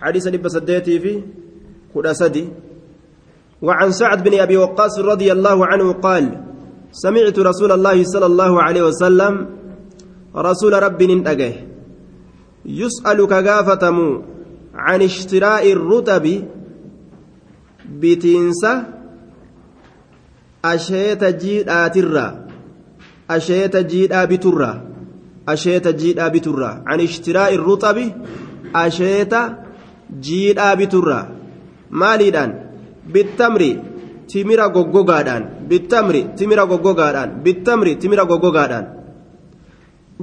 حديث لب سديتي في كل سدي. وعن سعد بن أبي وقاص رضي الله عنه قال سمعت رسول الله صلى الله عليه وسلم رسول رب ننتقه يسأل كغافتم عن اشتراء الرطب بتنسى أشيت جيداترا أشيت جيدا بترا أشيت جيدا بترا عن اشتراء الرطب أشيت jiidhaa biturraa maaliidhaan? Bittamri timira goggogaadhaan. Bittamri timira goggogaadhaan. Bittamri timira goggogaadhaan.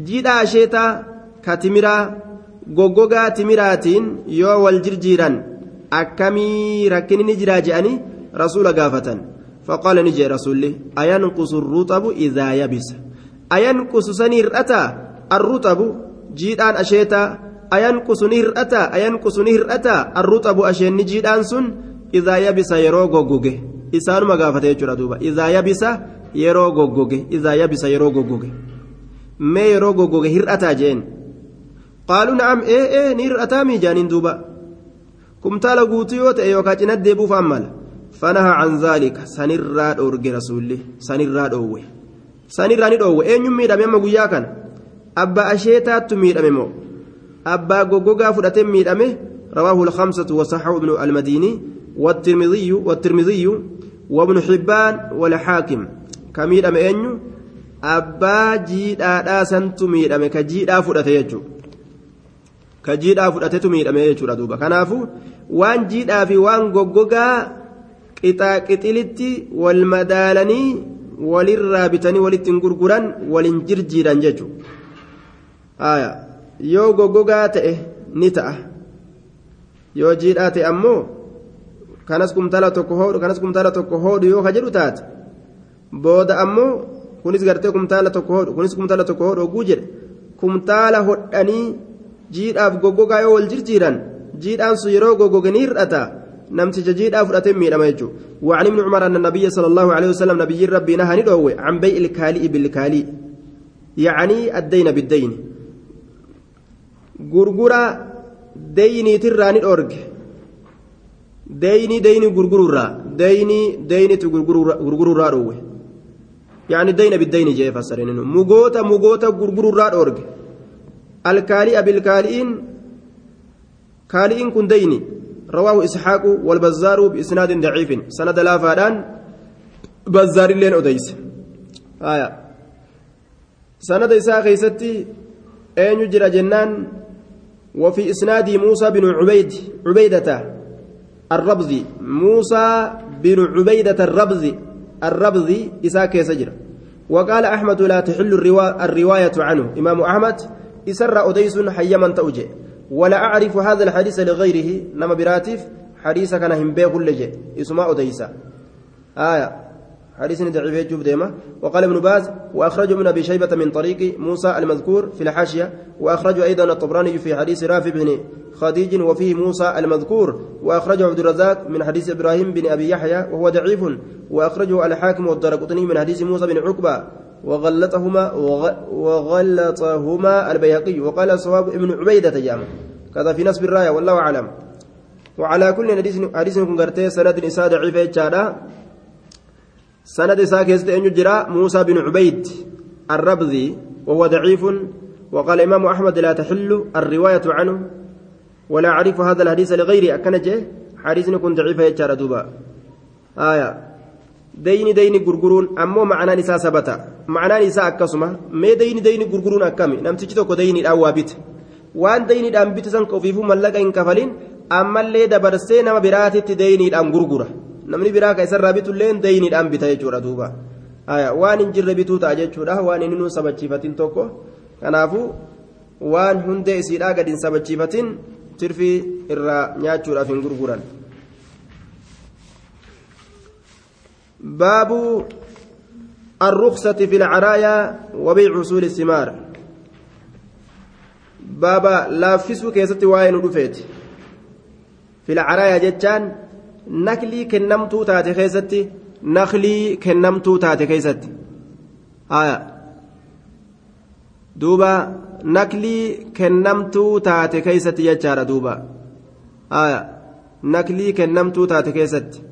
Jiidhaa asheetaa ka timiraa goggogaa timiraatiin yoo wal jirjiiran akkamii rakkinni ni jiraa je'anii rasuula gaafatan. Faqaala ni jee rasuulli ayan ayanqusu ruxabu idaa yabisa? Ayanqusu sanii hir'ataa arruxabu jiidhaan asheetaa ayanqusu ni hir'ataa ayanqusu ni hir'ataa arruuxabu asheenni jiidhaan sun idaa yabisa yeroo goggoge isaanuma gaafate jechuudha duuba idaa yabisa yeroo goggoge idaa yabisa yeroo goggoge mee yeroo goggoge hir'ataa jeen qaaluu na'am ee ee ni hir'ataa miijaaniin duuba kumtaala guutuu yoo ta'e yookaan cina deebuuf ammala fanaha can zaalika sanirraa dhoorge rasuulli sanirraa dhoowwe sanirraa ni dhoowwe eenyuun miidhame amma guyyaa kana abbaa asheetaattu miidhame moo abbaa goggogaa fudhatee miidhame رواه الخمسة وصححه ابن المديني والترمذي والترمذي وابن حبان والحاكم كميد أم أنيو أبا جيدا دا سنتو ميد أم كجيدا فرأت يجو كجيدا فرأت ميد أم يجو ردوبا كنافو وان جيدا في وان غوغوغا قطا قتلتي والمدالني وللرابطني وللتنقرقران ولنجرجيران ججو آية يو غوغوغا تأه نتأه yoo jiidhaa ta'e ammoo kanas kumtaala tokko hoodhu kanas kumtaala tokko hoodhu yoo ka jedhu taate booda ammoo kunis gartee kumtaala tokko hoodhu kunis kumtaala tokko hoodhu oguu jedhe kumtaala hodhanii jiidhaaf goggogaa yoo wal jirjiiran jiidhaan sun yeroo goggoge ni hir'ata namticha jiidhaa fudhatee miidhama jechuudha وعن ابن عمر أن النبي صلى الله عليه وسلم نبي ربي نهى عن بيع الكالئ بالكالئ يعني الدين بالدين غرغرة deyniitirraa ni dhoorge deyni deyni gurgururraa deyni deynitu gurgururraa dhoowwe yaani deyna biddeyni jee fassareen mugoota mugoota gurgururraa dhoorge alkaali'a bilkaali'iin kaali'iin kun deyni رواه إسحاق والبزار بإسناد ضعيف سند لا فادان بزار لين أديس آية سند إسحاق يستي أين يجرى جنان وفي إسناد موسى بن عبيد عبيدة الربزي موسى بن عبيدة الربزي الربزي إساك سجر وقال أحمد لا تحل الروا... الرواية عنه. إمام أحمد إسر أديس حيما تأجي ولا أعرف هذا الحديث لغيره. نما براتف حديث كان هم بيه لجي اسمه أديسا آية. حديث ضعيف يجوب ديما. وقال ابن باز واخرجه من أبي شيبة من طريق موسى المذكور في الحاشية واخرجه أيضا الطبراني في حديث رافع بن خديج وفيه موسى المذكور واخرجه عبد الرزاق من حديث إبراهيم بن أبي يحيى وهو ضعيف واخرجه الحاكم والدرقطني من حديث موسى بن عقبة وغلطهما وغلطهما البيهقي. وقال الصواب ابن عبيدة جامع كذا في نسب الراية والله أعلم. وعلى كل حديث حديث كن سند اسناد ضعيف سند ساكست أن يجرى موسى بن عبيد الربذي وهو ضعيف وقال الإمام أحمد لا تحل الرواية عنه ولا أعرف هذا الحديث لغيري أكنجه حديث كن ضعيف يجرى دوبا. آية. ديني ديني غرغرون أمو معنى نساء ثبتا معنى نساء أكسما. ما ديني ديني غرغرون أكمي نمتجي توكو ديني الأوابت waan dayniidhaan bitisan qofiifuu mallaqa hin kafalin ammallee dabarsee nama biraatitti dayniidhaan gurgura namni biraa ka isarraa bitulleen dayniidhaan bita jechuudha duuba waan hin jirre bituu ta'a jechuudha waan inni nuun sabachiifatin tokko kanaafuu waan hundee isiidhaa gadi hin sabachiifatin tirfii irraa nyaachuudhaaf hin gurguran. باب الرخصة في العرايا وبيع أصول الثمار بابا لافسو كيستي واين في العرايا جتان naklii kennamtuu taate keessatti naklii kennamtuu taate keessatti duuba naklii kennamtuu taate keessatti jechaadha duuba naklii kennamtuu taate keessatti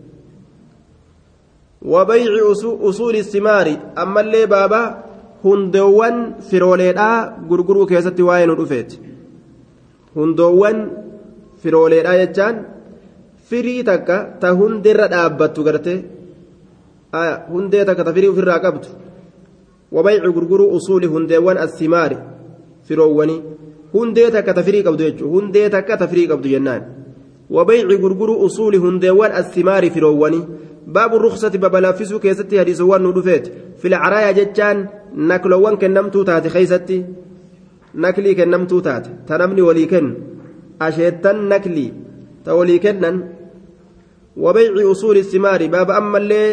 wabayci usuuli simaari ammallee baaba hundoowwan firooleedhaa gurguruu keessatti waa'ee nu dhufeeti hundoowwan firooleedhaa jechaan firii takka ta hundeerra dhaabbattu garte hundee takka ta firii ofirraa qabdu wabayci gurguruu usuuli hundeewwan assimaari firoowwanii hundee takka ta firii qabdu jechuudha hundee takka ta firii qabdu jennaan wabayci gurguruu usuuli hundeewwan assimaari firoowwanii baabu ruksati babalaffisuu keessatti hadiisawwan nu dhufeeti filcaraaya jechaan naklowwan kennamtuu taate keeysatti naklii kennamtuu taate ta namni walii kennu asheettan naklii ta walii kennan wabayci usuuli simaari baaba ammallee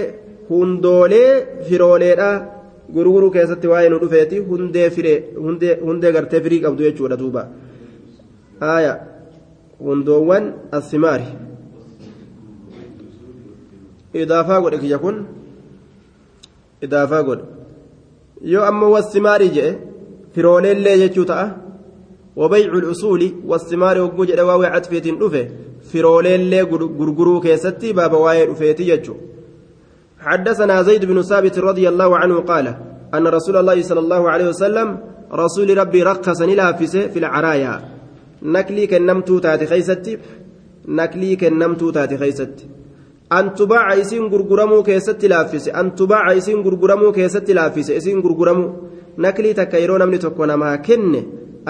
hundoolee firooleedha gurguruu keessatti waa'ee nu dhufeeti hundee firee hundee gartee firii qabdu jechuudha duuba aya hundoowwan asimaari idaafaa godhe kiyya kun idaafaa godhe yoo ammoo wasimaarii jedhe firooleellee jechuu ta'a wabaycu lusuuli wasimaari hogguu jedhe waawee catfiitiin dhufe firooleellee gurguruu keessatti baaba waa'ee dhufeeti jechuu حدثنا زيد بن ثابت رضي الله عنه قال أن رسول الله صلى الله عليه وسلم رسول ربي رقصني لافس في العرايا. نكلي كنمتو تاتي خيستي نكلي كنمتو تاتي خيستي. أن تباع إسين غرغرمو كيستي لافس أن تباع إسين غرغرمو كيستي لافس إسين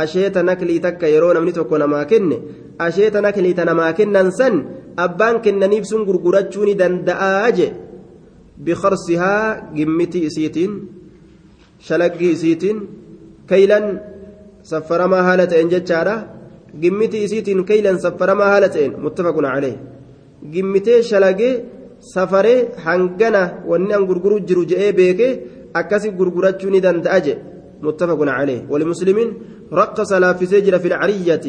غرغرمو نكلي تكيرو نمني تكون ما كن أشيت نكلي تكيرو نمني تكون ما كن أشيت نكلي تنما كنن سن أبان كننيف سن غرغرتشوني دندآجي بخرسها قمتي إسيتين شلقي إسيتين كيلا سفرما هالة إن جتشارة قمتي إسيتين كيلا سفرما هالة إن متفق عليه قمتي شلقي سفري حنقنا ونن غرغرو جرو جئي بيكي أكاسي غرغرتشوني دندأجي متفق عليه ولمسلمين رقص لافسي جرى في العرية.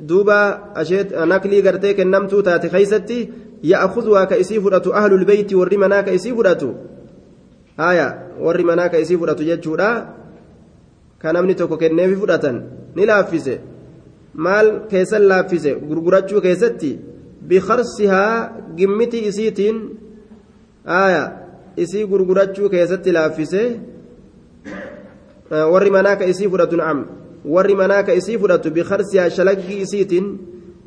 دوبا أشيت نكلي قرتيك النمتو تاتي خيستي يأخذها كإسي فرأت أهل البيت والرمنا كإسي فرأت آية والرمنا كإسي فرأت جتشورا كان أمني توكو كنيفي فرأتا نلافسه maal keessa laaffise gurgurachuu keessatti bikarsihaa gimmiti isiitiin aya isii gurgurachuu keessatti laaffise warri manaa ka isii warri manaa ka isii fudhatu bikarsihaa shalaggii isiitiin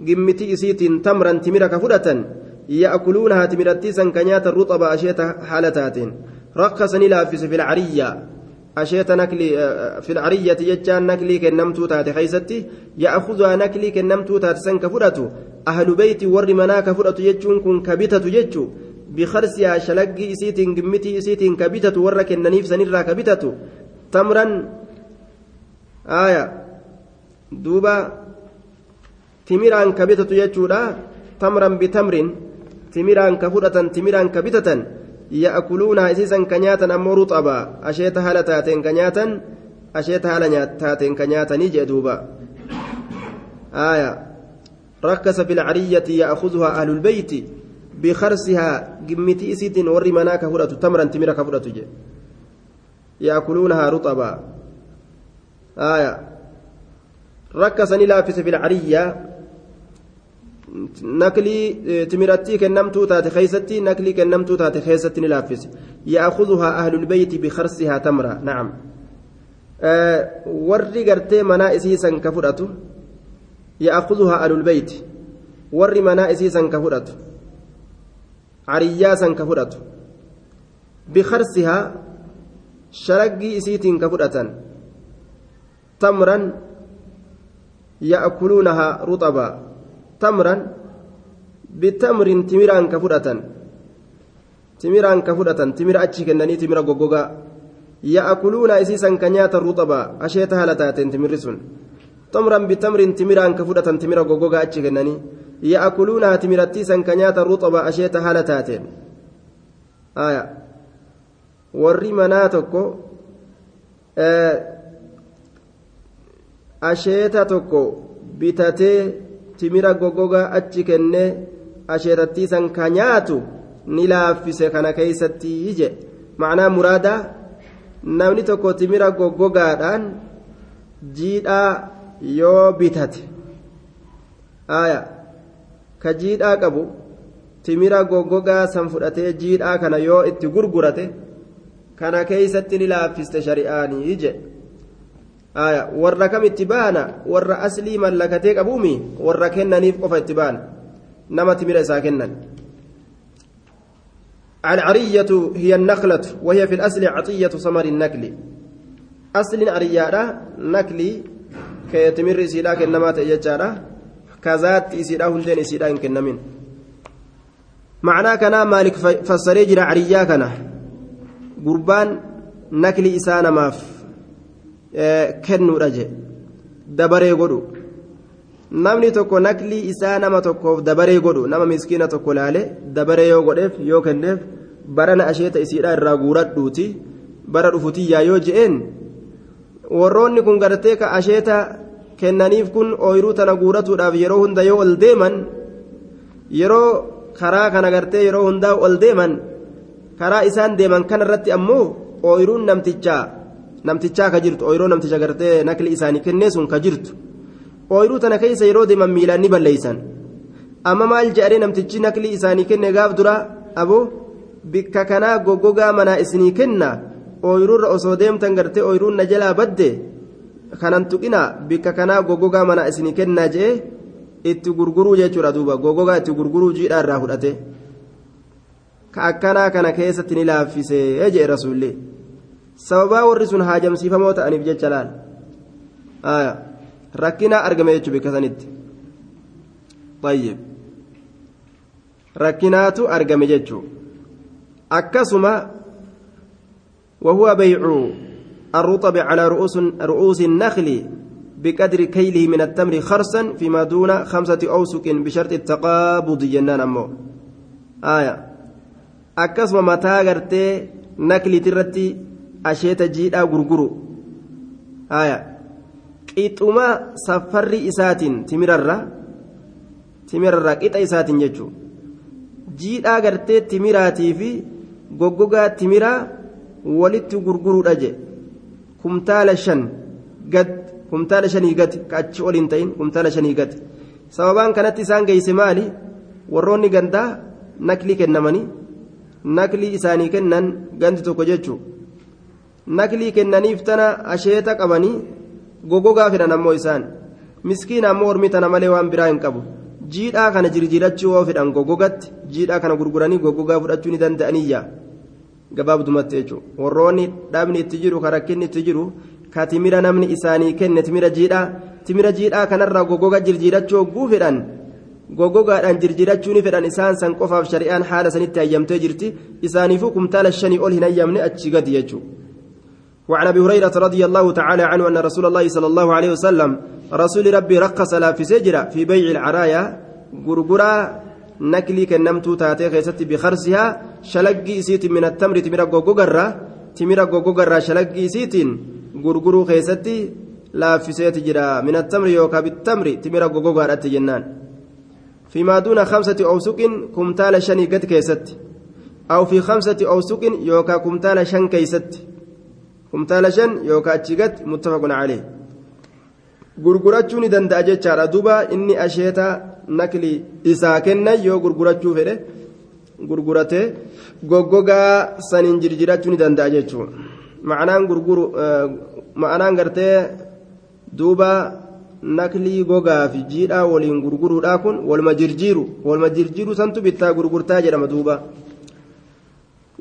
gimmiti isiitiin tamran timira ka fudhatan يأكلونها تمرتي سن كنيات الرطب أشيت حالتات رقصني لافس في العرية أشيت نكلي في العرية يجان نكلي كنمتو تاتي خيستي يأخذها نكلي كنمتو تاتي سن كفرتو أهل بيتي ور منا كفرتو يجون كن كبتة يجو بخرسها شلقي إسيتين قمتي إسيتين كبتة ور كننيف سنرا كبتة تمرا آية دوبا تمران كبتة يجو تمرا بتمر timiraan ka fudhatan timiraan ka bitatan ya'kuluuna isiisan ka nyaatan ammoo ruxaba asheeta haala taateen ka nyaatan asheeta haala taateen ka nyaatanii jee duuba آية ركز في العرية يأخذها أهل البيت بخرسها قمتي إسيت وري مناك فرأة تمرا تمرا كفرأة يأكلونها رطبا آية ركزني لافس في العرية naklii timirattii kennamtuu taate keeysatti naklii kennamtuu taate keessatti ni laaffise ya'khudhuhaa ahlulbeyti bikarsihaa tamra nacam warri gartee manaa isiisan ka fudhatu ya'khudhuhaa ahlulbeyti warri manaa isiisan ka fudhatu cariyyaasan ka fudhatu bikarsihaa shalaggii isiitiin tamran ya'kuluunahaa ruxabaa tamran bitamrin timiraan ka fudhatan timiraan ka fudhatan timira achi kennanii timira goggogaa ya'kuluuna isiisan ka nyaatan ruxaba asheeta haala taateen timirri sun tamran bitamrin timiraan ka fudhatan timira goggogaa achi kennanii ya'kuluuna timirattiisan ka nyaatan ruxaba asheeta haala taateen aya warri manaa asheeta tokko bitatee timira goggogaa achi kennee asheetattiisan ka nyaatu ni laaffise kana keeysatti je macnaa muraadaa namni tokko timira goggogaadhaan jiidhaa yoo bitate aya ka jiidhaa qabu timira goggogaa san fudhatee jiidhaa kana yoo itti gurgurate kana keeysatti ni laaffiste shari'aanii je warra kam itti baana warra aslii mallakatee qabuumi warra kennaniif qofa itti baana. Nama timira isaa kennan. العرية هي النخلة وهي في الأصل عطية ثمر النكل أصل عرية نكل كيتمر سيدا كنما تيجارا كذات سيدا هندين سيدا كنمين معناه كان مالك فسري جرى عرية كان قربان نكل إسانا ماف Eh, kennuudha jee. Dabaree godhu. Namni tokko naklii isaa nama tokkoof dabaree godhu nama miskiina tokko laale dabaree yoo godheef yoo kenneef barana asheeta isiidha irraa guuradhuuti bara dhufutiyyaa yoo je'een warroonni kun gartee ka asheeta kennaniif kun ooyiruu tana guuratuudhaaf yeroo hunda yoo ol deeman yeroo karaa kana gartee yeroo hundaa ol deeman karaa isaan deeman kana irratti ammoo ooyiruun namtichaa namtichaa ka jirtu ooyiruu namticha gartee nakli isaanii kennee sun ka jirtu. ooyiruu tana keessa yeroo deeman miilaan ni balleeysan amma maal jedhanii namtichi naklii isaanii kenne gaaf dura aboo bikka kanaa goggogaa manaa isinii kenna? Ooyiruurra osoo deemtan gartee ooyiruun na jalaa badde? Kanan tuqina bikka kanaa goggogaa manaa isinii kennaa jee? Itti gurguruu jechuudha duuba. Goggogaa itti gurguruu jiidhaa irraa fudhate. Ka akkanaa kana keessatti ni laaffisee jee rasuulli sababaa warri sun haajamsiifamoo ta'aniif jecha laal rakkinaa argame jechuun bikka sanitti tayyib rakkinaatu argame jechuun akkasuma وهو بيع الرطب على رؤوس رؤوس النخل بقدر كيله من التمر خرسا فيما دون خمسة أوسق بشرط التقابض جنان أمو آية أكسم متى نكلي ترتي asheeta jiidhaa gurguru. Haya qixuma safarri isaatiin timirarra timirarra qixa isaatiin jechuun jiidhaa gartee timiraatii fi goggogaa timiraa walitti gurguruudha je kumtaala shan gad kumtaala shanii gati achi ol hin ta'in kumtaala shanii gad. Sababaan kanatti isaan geeyse maali? Warroonni gandaa naklii kennamanii naklii isaanii kennan gandi tokko jechuudha. Naklii kennaniif tana asheeta qabanii. goggogaa fedhan ammoo isaan miskiina ammoo hormii tana malee waan biraa hin qabu jiidhaa kana jirjiirachuu yoo fedhan goggogatti jiidhaa kana gurguranii goggogaa fudhachuu ni danda'aniyya gabaabdumatti jechuudha warroonni dhaabni itti jiru ka rakkinni itti jiru ka timira namni isaanii kenne timira jiidhaa timira jiidhaa kanarraa goggoga jirjiirachuu hogguu fedhan goggogaadhaan jirjiirachuu ni fedhan isaan san qofaaf shari'aan haala sanitti hayyamtee jirti isaaniifuu kumtaala shanii ol hin hayyamne achi gadi jechuudha. وعن أبي هريرة رضي الله تعالى عنه أن رسول الله صلى الله عليه وسلم رسول ربي رقص لا في سجرة في بيع العرايا غرغرا نكلي كنمتو تاتي خيست بخرسها شلقي سيت من التمر تمر غوغغرا تمر غوغغرا شلقي سيت غرغرو خيست لا في سيت جرا من التمر يوكا بالتمر تمر غوغغرا جنان. فيما دون خمسة أوسق كمتال شني قد كيست أو في خمسة أوسق يوكا كمتال شن كيست kumtaala shan yookaan achi gad muttafaqun calee gurgurachuu ni danda'a jechaadha duuba inni asheeta nakli isaa kennan yoo gurgurachuu fedhe gurguratee goggogaa saniin jirjirachuu ni danda'a jechuudha ma'anaan gurguru ma'anaan gartee duuba naklii gogaa fi jiidhaa waliin gurguruudhaa kun walma jirjiiru walma jirjiiru santu bittaa gurgurtaa jedhama duuba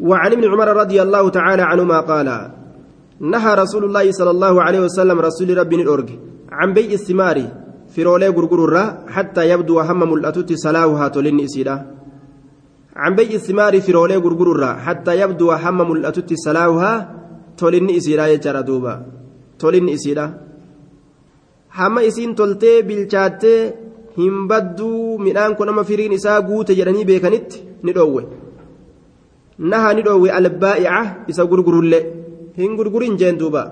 وعن ابن عمر رضي الله تعالى عنهما قال نهى رسول الله صلى الله عليه وسلم رسول ربي الأرج عن بيع الثمار في رولي غرغر حتى يبدو هم ملأتوت صلاحها تولين إسيدا عن بيع الثمار في رولي غرغر حتى يبدو هم ملأتوت صلاحها تولين إسيدا يجرى دوبا تولين إسيدا isiin toltee bilchaattee hin badduu midhaan kun nama firiin isaa guute jedhanii beekanitti ni dhoowwe naha ni dhoowwe albaa'ica isa gurgurullee hin gurgurin jeen duuba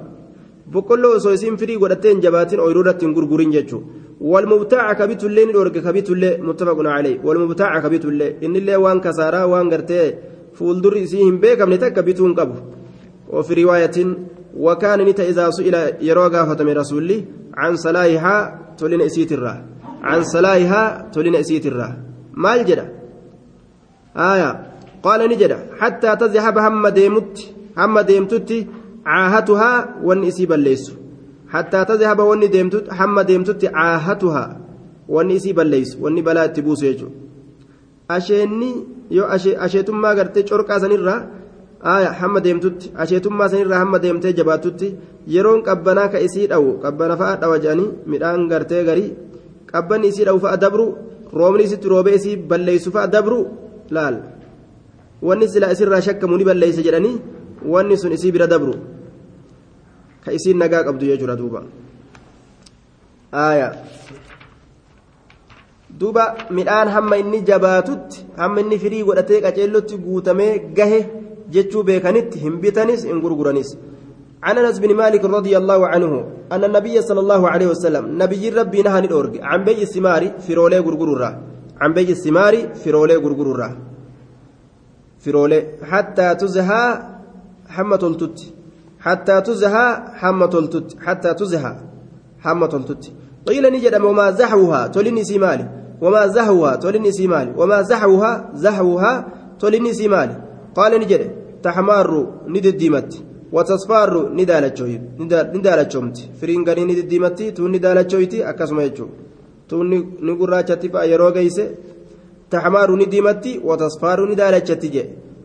boqqolloo osoo isiin firii godhattee hin jabaatin ooyiruu irratti hin gurgurin jechuun walmubtaaca kabitullee ni dhoorge kabitullee muttafaqun calee walmubtaaca kabitullee innillee waan kasaaraa waan gartee fuuldurri isii hin beekamne takka bituu hin qabu وفي رواية وكان نتا إذا سئل يروى فتم رسولي عن صلاحها تولين إسيت الرا عن صلاحها تولين إسيت الرا maal jedha aya qaala ni jedha hattaa tazhaba hamma deemutti hamma deemtutti caahatuhaa wanni isii balleessu. Hattaa tazhaba wanni deemtutti hamma deemtutti caahatuhaa wanni isii balleessu wanni balaa itti buusu jechuudha asheenni yoo asheetummaa gartee corqaa sanirraa aya hamma deemtutti asheetummaa sanirraa hamma deemtee jabaatutti yeroon qabbanaa ka isii dhawu qabbana fa'a dhawa jedhanii midhaan gartee garii qabbanni isii dhawu fa'a dabru roobni isitti roobee isii balleessu fa'a dabru laal. Wanni silaa isirraa shakkamu ni balleessa jedhanii wanni sun isii bira dabru ka isiin nagaa qabdu jechuudha duuba aya duuba midhaan hamma inni jabaatutti hamma inni firii godhatee qaceellotti guutamee gahe jechuu beekanitti hin bitanis hin gurguranis عن انس بن مالك رضي الله عنه ان النبي صلى الله عليه وسلم نبي ربي نهى ندورج عن بيع الثمار في رولي غرغرورا عن بيع الثمار في رولي غرغرورا في رولي حتى تزهى حمة التت حتى تزهى حمة التت حتى تزهى حمة التت قيل نجد وما زحوها تولني سيمالي وما زهوها تولني سيمالي وما زحوها زحوها تولني سيمالي قال نجد تحمار ند الديمت وتصفار ندالتشومت فرينغاني ند الديمت تون ندالتشويتي أكاسما يجو تون نقراتشتي فأيرو قيسي تحمار نديمت وتصفار ندالتشتي جي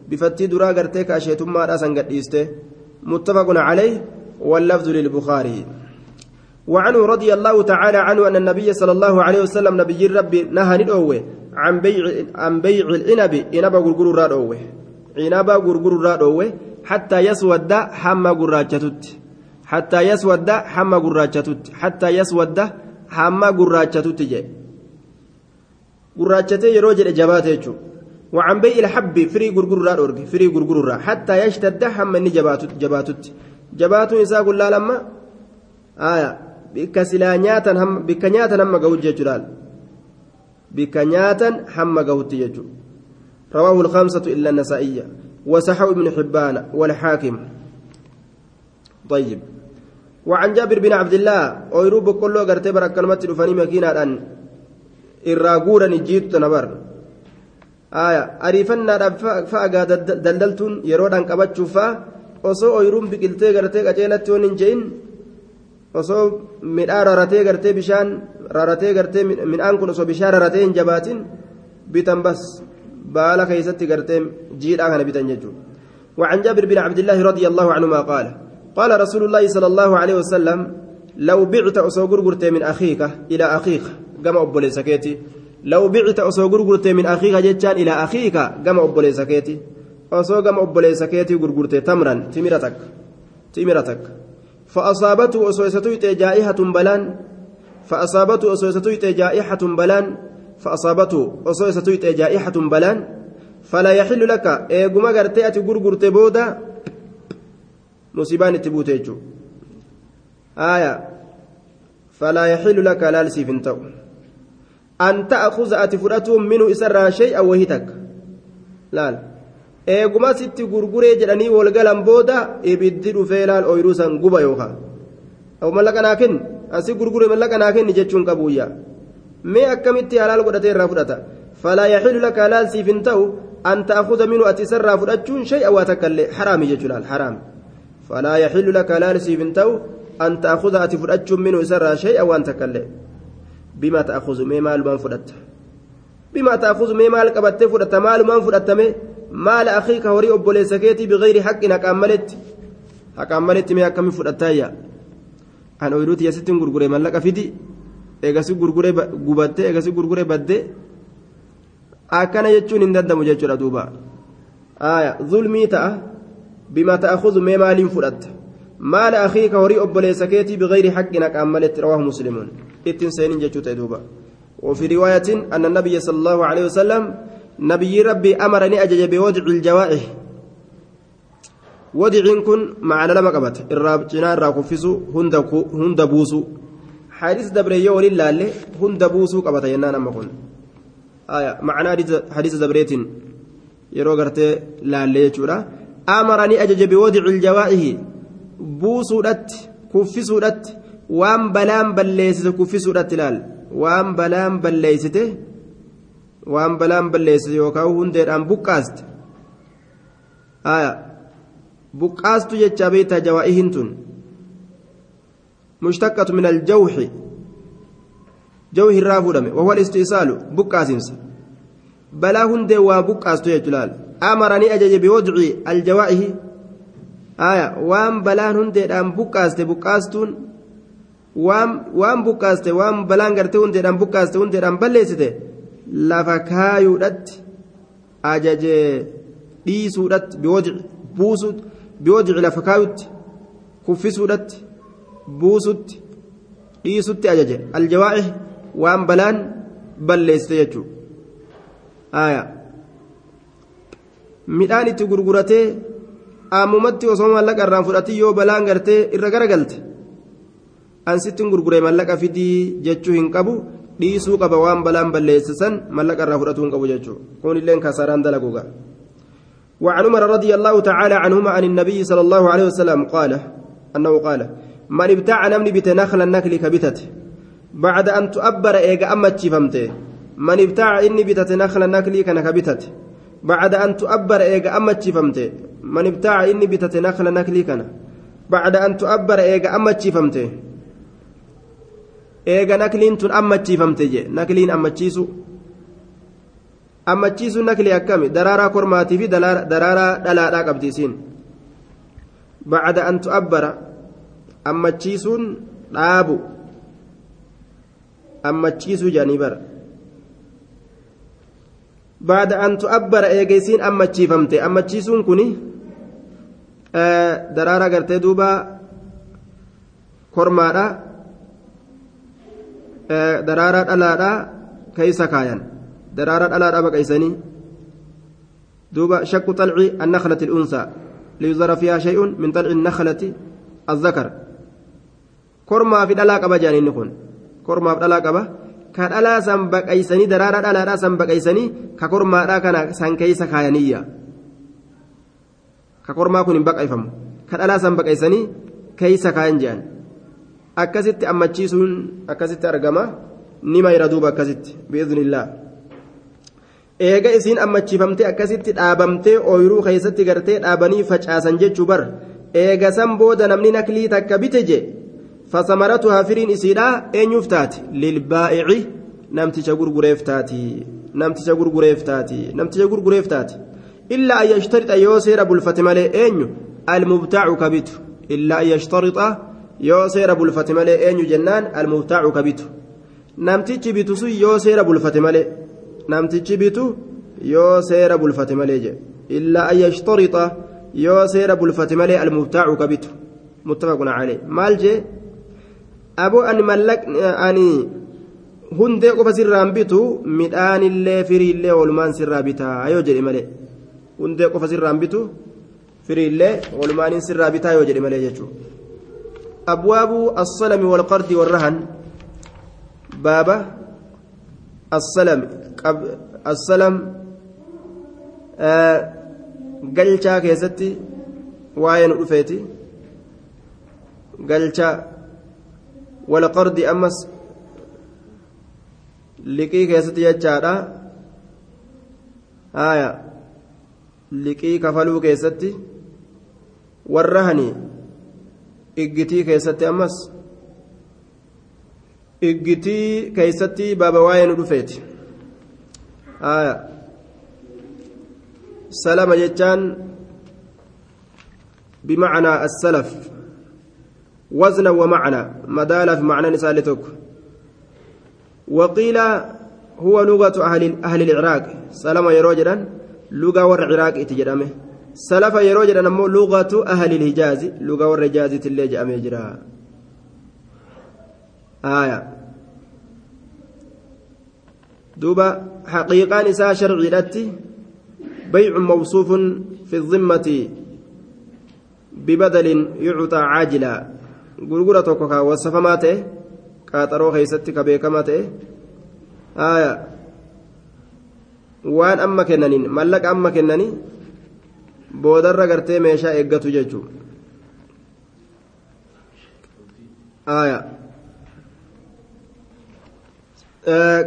بفتي درا غرتك أشيتما راسن قديسته متفق عليه واللفظ للبخاري وعنه رضي الله تعالى عنه أن النبي صلى الله عليه وسلم نبي ربي نهى ندعوه عن بيع عن بيع العنب عنب غرغر رادوه عنب غرغر رادوه حتى يسود حما غراچتت حتى يسود حما غراچتت حتى يسود حما غراچتت جه غراچته يرو جده جباته وعن بيع الحب فري غرغر رادوه فري غرغر حتى يشتد حما نجباتت جباتت جباتو إسا قل لما؟ آية. silaa nyaatan bikka nyaatan hamma gahutti jechuudhaan bikka nyaatan hamma gahutti jechuudha رواه الخمسة إلا النسائية. وصححه ابن حبان والحاكم. طيب. وعن جابر بن عبد الله أيروب كله قرتي برك كلمة رفاني مكينة أن الراغورا نجيت تنبر أريفنا فأقا دلدلتون يرودان كبتشو فا osoo oyruun biqiltee gartee qaceelatti waan hin je'in osoo midhaan raratee gartee bishaan raratee gartee midhaan kun osoo bishaan raratee hin jabaatin bitan bas baala keessatti gartee jiidhaa kana bitan jechuudha. وعن جابر بن عبد الله رضي الله عنهما قال قال رسول الله صلى الله عليه وسلم لو بعت أصوغر من أخيك إلى أخيك كما لو بعت أصوغر من أخيك جتان إلى أخيك كما أبولي سكيتي osoo gama obboleessa keetii gurgurte tamran timira takka timira takka fa'asaabatu osoo isa tuyxe jaa'ihatun balaan fa'asaabatu osoo isa tuyxe jaa'ihatun balaan fa'asaabatu osoo isa tuyxe jaa'ihatun balaan fala yaxillu laka eeguma gartee ati gurgurte booda sitti gurguree jedhanii walgalan booda ibiddi dhufee laal ooyiruu san guba yookaan abu mallaqa naa kenni asii gurgure mallaqa naa kenni jechuun qabuuyya mee akkamitti halaal godhatee irraa fudhata falaa yaxilu laka halaal siif hin ta'u an ta'akuza minhu ati isarraa fudhachuun shay'a waa takkallee haraami jechuudha haraami falaa yaxilu laka halaal siif hin ta'u an ta'akuza ati fudhachuun minhu isarraa shay'a waan takkallee bima ta'akuzu mee maalumaan fudhatta bima ta'akuzu mee maal qabattee fudhatta maalumaan fudhattamee maala akhiika horii obboleessa keetii bigayri haqqin haqaan maletti haqaan maletti mee akkami fudhattaayya an oyruuti yasitti gurgure mallaqa fidi eegasi gurgure gubatte eegasi gurgure badde akkana jechuun hin dandamu jechuudha duuba zulmii ta'a bima ta'akuzu mee maaliin fudhatta maala akhiika horii obboleessa keetii bigayri haqqin haqaan maletti rawaahu muslimuun ittiin seenin jechuu ta'e duuba. وفي رواية أن النبي صلى الله عليه وسلم نبي ربي أمرني أجج بوضع الجوائح وضع كن معنى لما قبت الراب جنان راكفسو هند بوسو حديث دبرية ولله هند بوسو قبت ينان أما كن آية معنى حديث دبريت yeroo gartee laallee jechuudha. Amaranii ajaja biwadici iljawaa'ihi buusuudhatti kuffisuudhatti waan balaan balleessite kuffisuudhatti laal waan balaan balleessite waan balaan balleesse yookaan hundeedhaan buqqaaste buqqaastu jecha beektaa jawaa'ihin tun mushtaqqatu min aljawxi jawhi irraa fuudhame wahuwa istiisaalu buqqaasinsa balaa hundee waa buqqaastu jechu laal amaranii ajaje biwadci aljawaa'ihi waan balaan hundeedhaan buqqaaste buqqaastuun waan buqqaaste waan balaan gartee hundeedhaan buqqaaste hundeedhaan balleessite lafa kaayuudhatti ajaje dhiisuudhatti biwadci lafa kaayutti kuffisuudhatti buusutti dhiisutti ajaje. Aljawaa'ih waan balaan balleessite jechuudha midhaan itti gurguratee ammumatti osoo mallaqa irraan fudhatii yoo balaan gartee irra garagalte ansittiin gurguree mallaqa fidii jechuu hin qabu dhiisuu qaba waan balaan balleessisan mallaqa irraa fudhatuu hin qabu jechuudha. Kun illeen kasaaraan dalaguuga وعن عمر رضي الله تعالى عنهما عن النبي صلى الله عليه وسلم قال أنه قال من ابتاع نمني بت نخل النكل كبتت بعد أن تؤبر إيجا أما تشفمته من ابتاع إني بتت نخل النكل كان كبتت بعد أن تؤبر إيجا أما تشفمته من ابتاع إني بتت نخل النكل كان بعد أن تؤبر إيجا أما تشفمته إيجا نكلين تن أما تشفمته نكلين أما تشيسو ammachiisuun nakli akkami daraaraa kormaatii fi daraaraa dhalaadhaa qabdi isiin bacda an tu'abbara ammachiisuun dhaabu ammachiisuu jedhanii bara bacda an tu'abbara eega isiin ammachiifamte ammachiisuun kuni daraaraa gartee duuba kormaadha daraaraa dhalaadhaa keeysa kaayan. درارة ألا رابك إيساني دوبا شك طلع النخلة الأنثى ليظهر فيها شيء من طلع النخلة الذكر كرما في الألاقة بجاني نكون كرما في الألاقة كان ألا سنبك إيساني درارة ألا سنبك إيساني ككرما را كان سنكيس خاينية ككرما كن بك إفهم كان ألا سنبك إيساني كيس خاين جان أكست أمتشيسون أكست أرقما نما يردوب أكست بإذن الله eega isiin ammachiifamtee akkasitti dhaabamtee ooyiruu keessatti gartee dhaabanii facaasan jechuu bar eega san booda namni naklii takka bite je fasamaratuhaa firiin isiidhaa eenyuuf taati lilbaa'ici namticha gurgureef taati namticha gurgureef taati namticha gurgureef taati illaa an yashtarita yoo seera bulfate malee eenyu almubtaacu kabitu illaa an yoo seera bulfate malee eenyu jennaan? Almubtaacu kabitu namtichi bitu sun yoo seera bulfate malee? Namtichi bitu yoo seera bulfate malee jedhe illaa an yashtarita yoo seera bulfate malee almubtaacu ka bitu. Muttafaqun calee maal jee? Aboo ani mallaq ani hundee qofa sirraan bitu midhaanillee firiillee walumaan sirraa bitaa yoo jedhe malee. Hundee qofa sirraan bitu firiillee walumaanin sirraa bitaa yoo jedhe malee jechuudha abwaabu assalami walqardi warrahan baaba assalami assalam galchaa keessatti waa'ee nu dhufeeti galchaa walqardi ammas liqii keessatti jechaadha haya liqii kafaluu keessatti warra hani iggitii keessatti ammas iggitii keessatti baaba waa'ee nu dhufeeti. Salama jechaan بمعنى السلف وزنا ومعنى مدالة في معنى نسالتك وقيل هو لغة أهل أهل العراق سلام يروجدا لغة والعراق سلف يروجدا نمو لغة أهل الحجاز لغة والرجاز اللي جامع جرا آية دوبا حقيقة نساء شرعي بيع موصوف في الذمة ببدل يعطى عاجلا wasafamaa ta'e qaaxaroo keessatti ka beekamaa ta'e. Haya waan amma kennaniin mallaqa amma kennanii boodarra gartee meeshaa eeggatu jechuu haya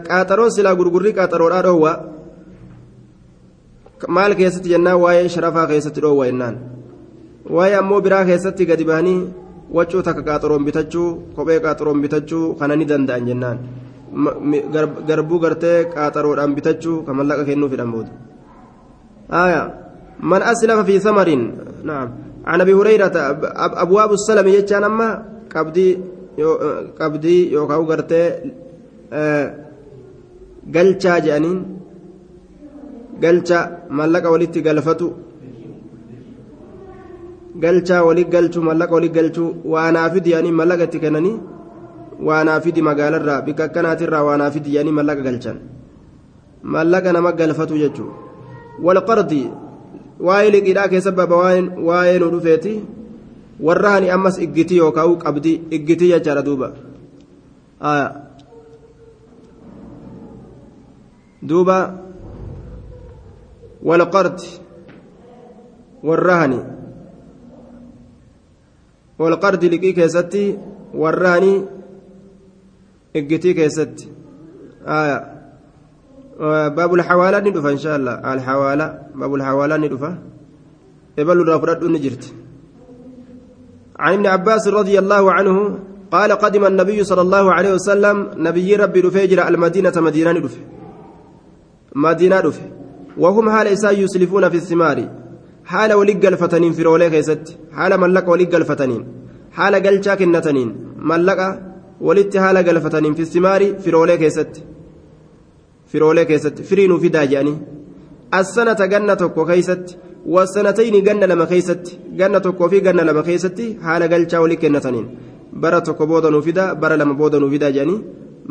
qaaxaroon silaa gurgurrii qaaxaroodhaa dhoowwa maal keessatti jennaan waa'ee sharafaa keessatti dhoowwa jennaan waa'ee ammoo biraa keessatti gadi bahanii waccuu takka qaaxaroon bitachuu kophee qaaxaroon bitachuu kana ni danda'an jennaan garbuu gartee qaaxaroodhaan bitachuu kan mallaqa kennuufidhaan booda man aslafa fi samarin naam عن ابي هريره ابواب السلم يجان اما قبدي قبدي يوكاو غرتي galchaa jedhaniin galcha mallaqa walitti galfatu galchaa walit galchuu mallaqa walit galchuu waanaafidi jedhanii mallaqa itti kennanii waanaafidi magaalarraa bikka akkanaatirraa waanaafidi jedhanii mallaqa galchan mallaqa nama galfatu jechuu walqardi waa'ee liqiidhaa keessa baba waa'ee nu dhufeeti warra hani ammas iggitii yookaan qabdii iggitii jechaadha duuba duuba والقرد والرهن والقرد لقي كيستي والرهن اجتي كيستي آية باب الحوالة ندفع إن شاء الله الحوالة باب الحوالة ندفع إبل الرفرد نجرت عن ابن عباس رضي الله عنه قال قدم النبي صلى الله عليه وسلم نبي ربي رفيجر المدينة مدينة رفه مدينة رفه وهم حال إساء يسلفون في الثمار حال ولق الفتنين في رولي كيست حال ملق ولق الفتنين حال قلشا كنتنين ملق ولت حال قلفتنين في الثمار في رولي كيست في رولي كيست فرين في داجاني السنة جنة كيست والسنتين جنة لما كيست جنة وفي جنة لما كيست حال قلشا ولق كنتنين bara tokko booda nuu fida bara lama booda nuu fida jedhanii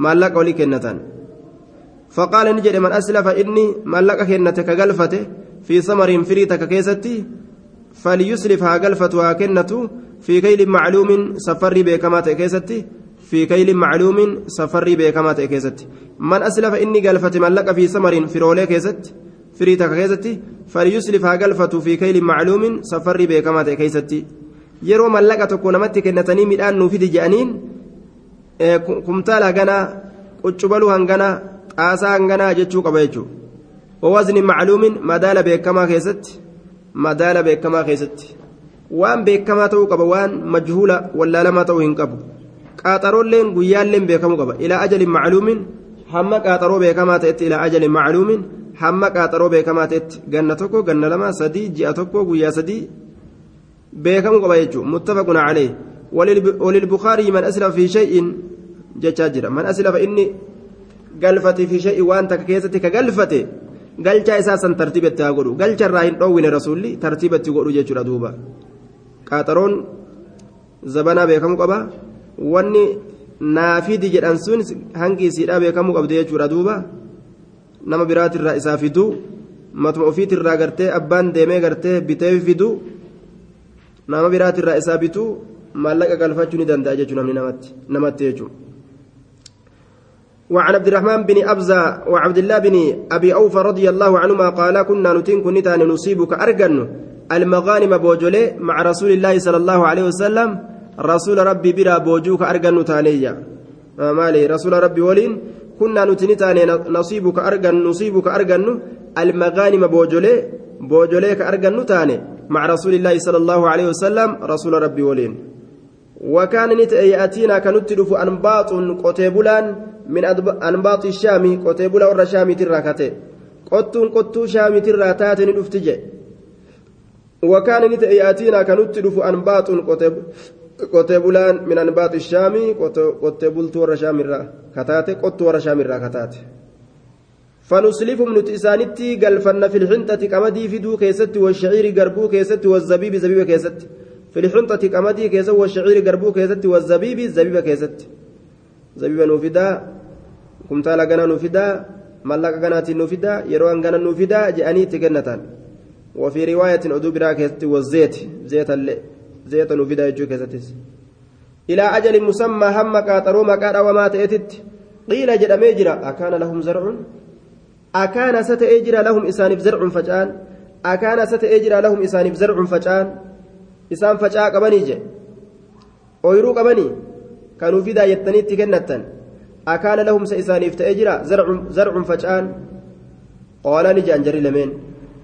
maallaqa walii kennatan faqaala ni jedhe man aslafa inni maallaqa kennate ka galfate fi samariin firii takka keessatti falyuslif haa galfatu haa kennatu fi kaylin macluumin safarrii beekamaa ta'e keessatti safarrii beekamaa ta'e keessatti man aslafa inni galfate maallaqa fi samariin firoolee keessatti firii takka keessatti falyuslif haa galfatu fi kaylin macluumin safarrii beekamaa ta'e keessatti yeroo mallaqa tokko namatti kennatanii midhaan nuuf fidi jedhaniin kumtaala hanganaa quccubaluu hanganaa xaasaa hanganaa jechuu qaba jechuudha wawazni macluumin madaala beekamaa keessatti madaala beekamaa keessatti waan beekamaa ta'uu qaba waan majhuula wallaalamaa ta'uu hin qabu qaaxaroolleen guyyaalleen beekamuu qaba ilaa ajalin macluumin hamma qaaxaroo beekamaa ta'etti ilaa ajalin macluumin hamma qaaxaroo beekamaa ta'etti ganna tokko ganna lama sadii ji'a tokko guyyaa sadii beekamu qaba jechuun muttafaqun calee walilbukaarii man aslafa fi shay'in jechaa jira man aslafa inni galfate fi shay'in waan takka keessatti ka galfate galchaa isaa san tartiibatti haa godhu galcharraa hin dhoowwine rasuulli tartiibatti godhu jechuudha duuba qaaxaroon zabanaa beekamu qaba wanni naafidi jedhan sun hangi isiidhaa beekamuu qabdi jechuudha duuba nama biraatirraa isaa fiduu matuma ofiitirraa gartee abbaan deemee gartee bitee fiduu nama biraatirraa isaa bituu maallaqa galfachuu ni danda'a jechuun namni namatti namatti jechuudha. وعن عبد الرحمن بن أبزة وعبد الله بن أبي أوفى رضي الله عنهما قال كنا نتين كنتا نصيبك أرجن المغانم بوجولي مع رسول الله صلى الله عليه وسلم رسول ربي برا بوجوك أرجن تانية مالي. رسول ربي ولين كنا نتنتان نصيبك أرجن نصيبك أرجن المغانم بوجولي بوجولي كأرجن تاني مع رسول الله صلى الله عليه وسلم رسول ربي ولين. وكان يأتينا كنت دف أنباط قتيبلان من أنباط الشام قتيبلا ور شام تراكته قطن قطو شام تراتات ندفتج وكان يأتينا قتيب قتيبلان من أنباط الشام قتيبلت ور شام كتاته قط ور شام كتاته فنسلفهم نتسانتي قلفن في الحنطة كمدي فدو كيست والشعير قربو كيست والزبيب زبيب كيست في الحنطة كمدي كيست والشعير قربو كيست والزبيب زبيب كيست زبيب نوفدا كمتالا غنا نوفدا ملك غنات نوفدا يروان غنا نوفدا جاني تجنتان وفي رواية أدو برا كيست والزيت زيت اللي زيت نوفدا يجو كيست إلى أجل مسمى هم كاترو مكان وما تأتت. قيل جرى ميجرا أكان لهم زرع؟ أكان ستأجر لهم إسانف زرع فجان؟ أكان ستأجر لهم إسانف زرع فجان؟ إسان فجاء قبني جي. أويرو قبني. كانوا تكنتن akaana lahum sa isaaniif ta'ee jira zarcun facaan qaala ni je'an jarri lameen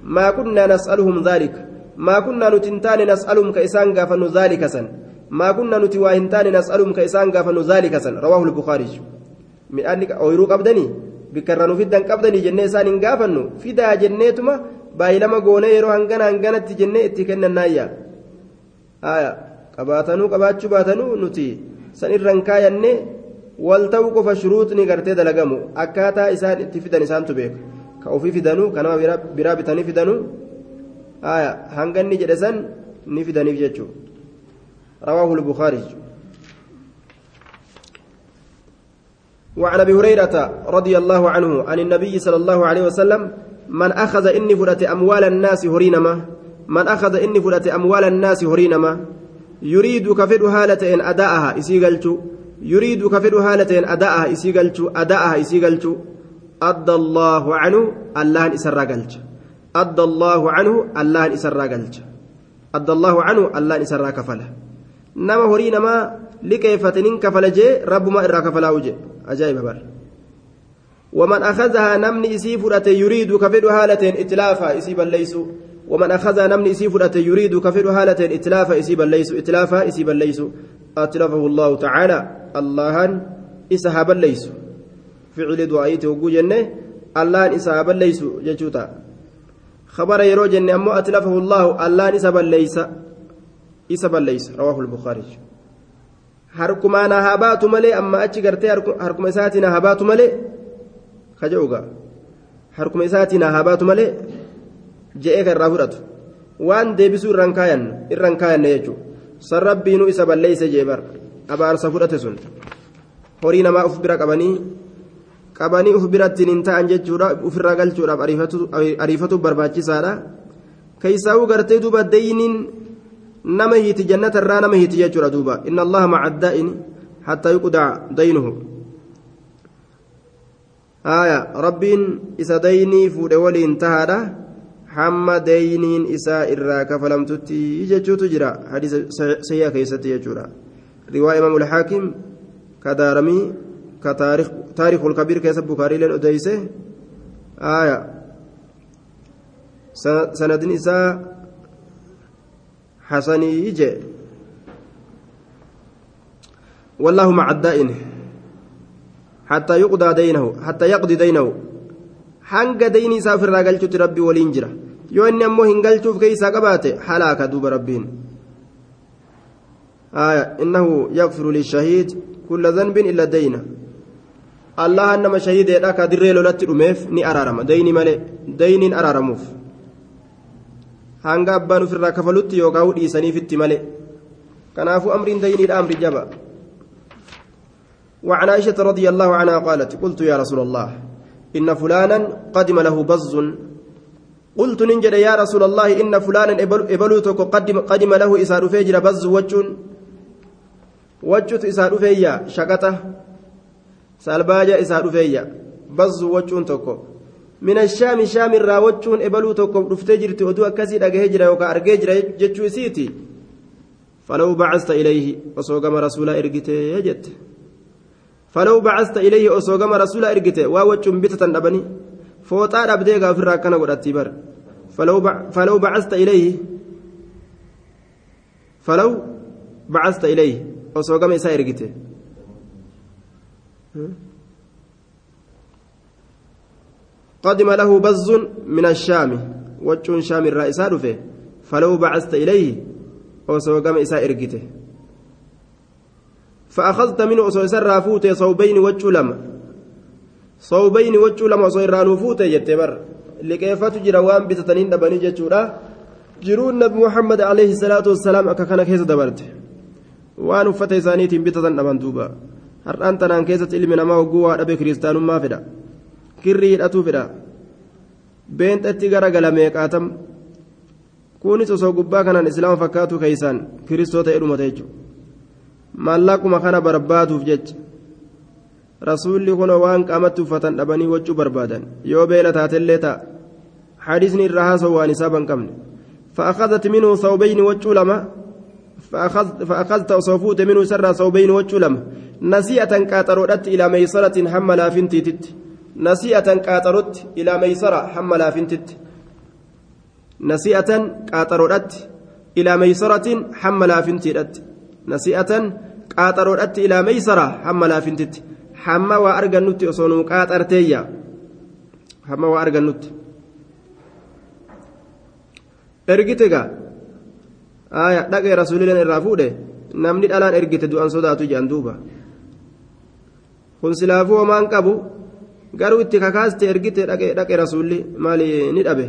maa kunnaa nas'aluhum dhaalika maa kunnaa nuti hin taane nas'aluhum ka isaan gaafannu dhaalika san maa kunnaa nuti waa hin taane nas'aluhum ka isaan gaafannu dhaalika san rawaahu lbukaariy midhaan ooyiruu qabdanii bikka irraa nu fiddan qabdanii jennee isaan hin gaafannu fidaa jenneetuma baay'ilama goonee yeroo hangana hanganatti jennee itti kennannaayya qabaatanuu qabaachuu baatanuu nuti san irraan kaayanne wal ta'uu qofa shuruuxni gartee dalagamu akkaataa isaan itti fidan isaantu beeka ka ofii fidanuu ka nama biraa bitanii fidanuu hanganni jedhe san ni fidaniif jechuudha rawaahu وعن أبي هريرة رضي الله عنه عن النبي صلى الله عليه وسلم من أخذ إني فرت أموال الناس هرينما من أخذ إني فرت أموال الناس هرينما يريد كفر هالة إن أداءها إسيقلتو يريد كفر هالة إن أداءها إسيقلتو أداءها إسيقلتو أدى الله عنه الله قلت أدى الله عنه الله إسرى قلت أدى الله عنه الله إسرى كفله. نما هرينا ما لكيف تنين كفل جي رب ما إرى كفلا وجه أجايب بر. ومن أخذها نمني إسي فرأت يريد كفر هالة إتلافا إسيبا ليسوا ومن أخذ نمني إسي فرأت يريد كفر هالة إتلافا إسيبا ليس إتلافا إسيبا ليس أتلفه الله تعالى. الله إسحابا ليس فعل دعايته وقو جنة الله إسحابا ليس ججوتا خبر يرو جنة أمو أتلفه الله الله إسحابا ليس إسحابا ليس رواه البخاري harkumaa na haa baatu malee amma achi gartee harkuma isaatii na haa baatu malee kaja'uga harkuma isaatii na haa baatu malee je'ee kan irraa fudhatu waan deebisuu irraan kaayan irraan kaayanne jechuudha san rabbiinuu isa balleeyse jee bar abaarsa fudhate sun horii namaa uf bira qabanii Qabanii uf birattiin hin ta'an jechuudha ofirraa galchuudhaaf ariifatu barbaachisaadha keessaa'uu gartee duuba deyniin nama hiiti jannata irraa nama hiiti jechuudha duuba inna allaha maca addaa'ini hattaa yuqdaca daynuhu aya rabbiin isa daynii fuudhe waliin tahaadha hamma deyniin isaa irraa kafalamtutti jechuutu jira hadiisa sahiha keessatti jechuudha riwaa imaam ulxaakim ka daaramii taarikhul kabiir keessa bukaariileen odeyse aya sanadin isaa حسني جي والله مع الدائن حتى يقضى دينه حتى يقضي دينه حنق ديني سافر راقلت ربي yoo inni ammoo hin galchuuf keeysaa qabaate halaaka duuba rabbiin آية إنه يغفر للشهيد كل ذنب إلا دين الله أنما شهيد يدك دري لولت رميف ني أرارم ديني مالي دين أرارموف hanga abbaan ofirraa kafalutti yookaan dhiisaniifitti malee. Kanaafuu amriin dayniidha amri jaba. وعن عائشة رضي الله عنها قالت قلت يا رسول الله إن فلانا قدم له بز قلت ننجد يا رسول الله إن فلانا إبلوتك قدم, قدم له إسار فيجر بز وجن وجت إسار فيا شكته سالباجة إسار فيا بز وجن تكو من الشام شام الراوتشون إبلو تكو رفتجرت ودو أكسي أجهجر يوكا أرججر جتشو سيتي فلو بعثت إليه وصوغم رسول إرجته يجت فلو بعثت إليه وصوغم رسول إرجته واوتشون بتة أبني فوطا أبدي غافر راكنا ورتبر فلو بع فلو بعثت إليه فلو بعثت إليه وصوغم إسا إرجته قدم له بز من الشام وجون شام الرئيس رفه فلو بعثت إليه وسوقم إساء إرقته. فأخذت منه أسوسر رافوت صوبين وجه لما صوبين وجه لما أسوسر رانوفوت يتبر. لكيف تجرى وان بتتنين دبني جتشورا جرون نبي محمد عليه الصلاة والسلام أكا كيس دبرت وان فتي ثانية بتتن دبن دوبا. هرأن تنان كيسة علم نما وقوة أبي كريستان ما فدا kirrii hidhatu fedha beenxatti gara gala meeqaatam kunis osoo gubbaa kanaan islaama fakkaatu keeysaan kiristoota jedhumata jechuudha maallaquma kana barbaaduuf jecha rasuulli kun waan qaamatti uffatan dhabanii wachuu barbaadan yoo beela taatellee ta'a حديثني الرهاس وان سابا قمن فأخذت منه ثوبين وجه لما فأخذت, فأخذت صوفوت منه سر ثوبين وجه لما nasi'atan qaaxaroodhatti ilaa meeysaratin hamma laafintiititti nasi'atan qaaxarotti ilaa meeysara hamma laafintitti nasi'atan qaaxaroodhatti ilaa meeysaratin hamma laafintiidhatti nasi'atan qaaxaroodhatti ilaa meeysara hamma laafintitti hamma waa argannutti osoo nuu qaaxarteeyya hamma waa argannutti ergite gaa aya dhaqee rasuulileen irraa fuudhe namni dhalaan ergite du'an sodaatu jedhan duuba kun silaafuu homaan qabu garuu itti kakaaste ergite dhaqe rasuulli maali ni dhabe?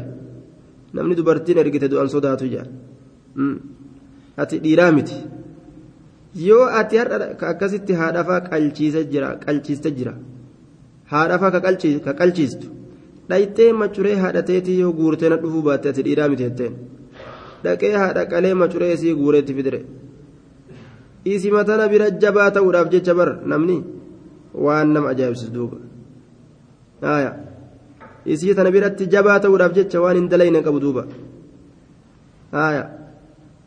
Namni dubartiin ergite du'an sodaatu jedhan ati dhiiraa miti. Yoo ati har'a akkasitti haadhafaa qalchiise jira qalchiiste jira. Haadhafaa ka qalchiistu. Dhayxee macuree haadhateetii yoo guurtee na dhufuu baatte ati dhiiraa miti jetteen. Dhaqee haadha qalee macuree isii guureetti fidire. Isi matana bira jabaa ta'uudhaaf jecha bar namni waan nama ajaa'ibsiisu duuba. Aya isii tana biratti jabaa ta'uudhaaf jecha waan hin dalayne qabu duuba. Aya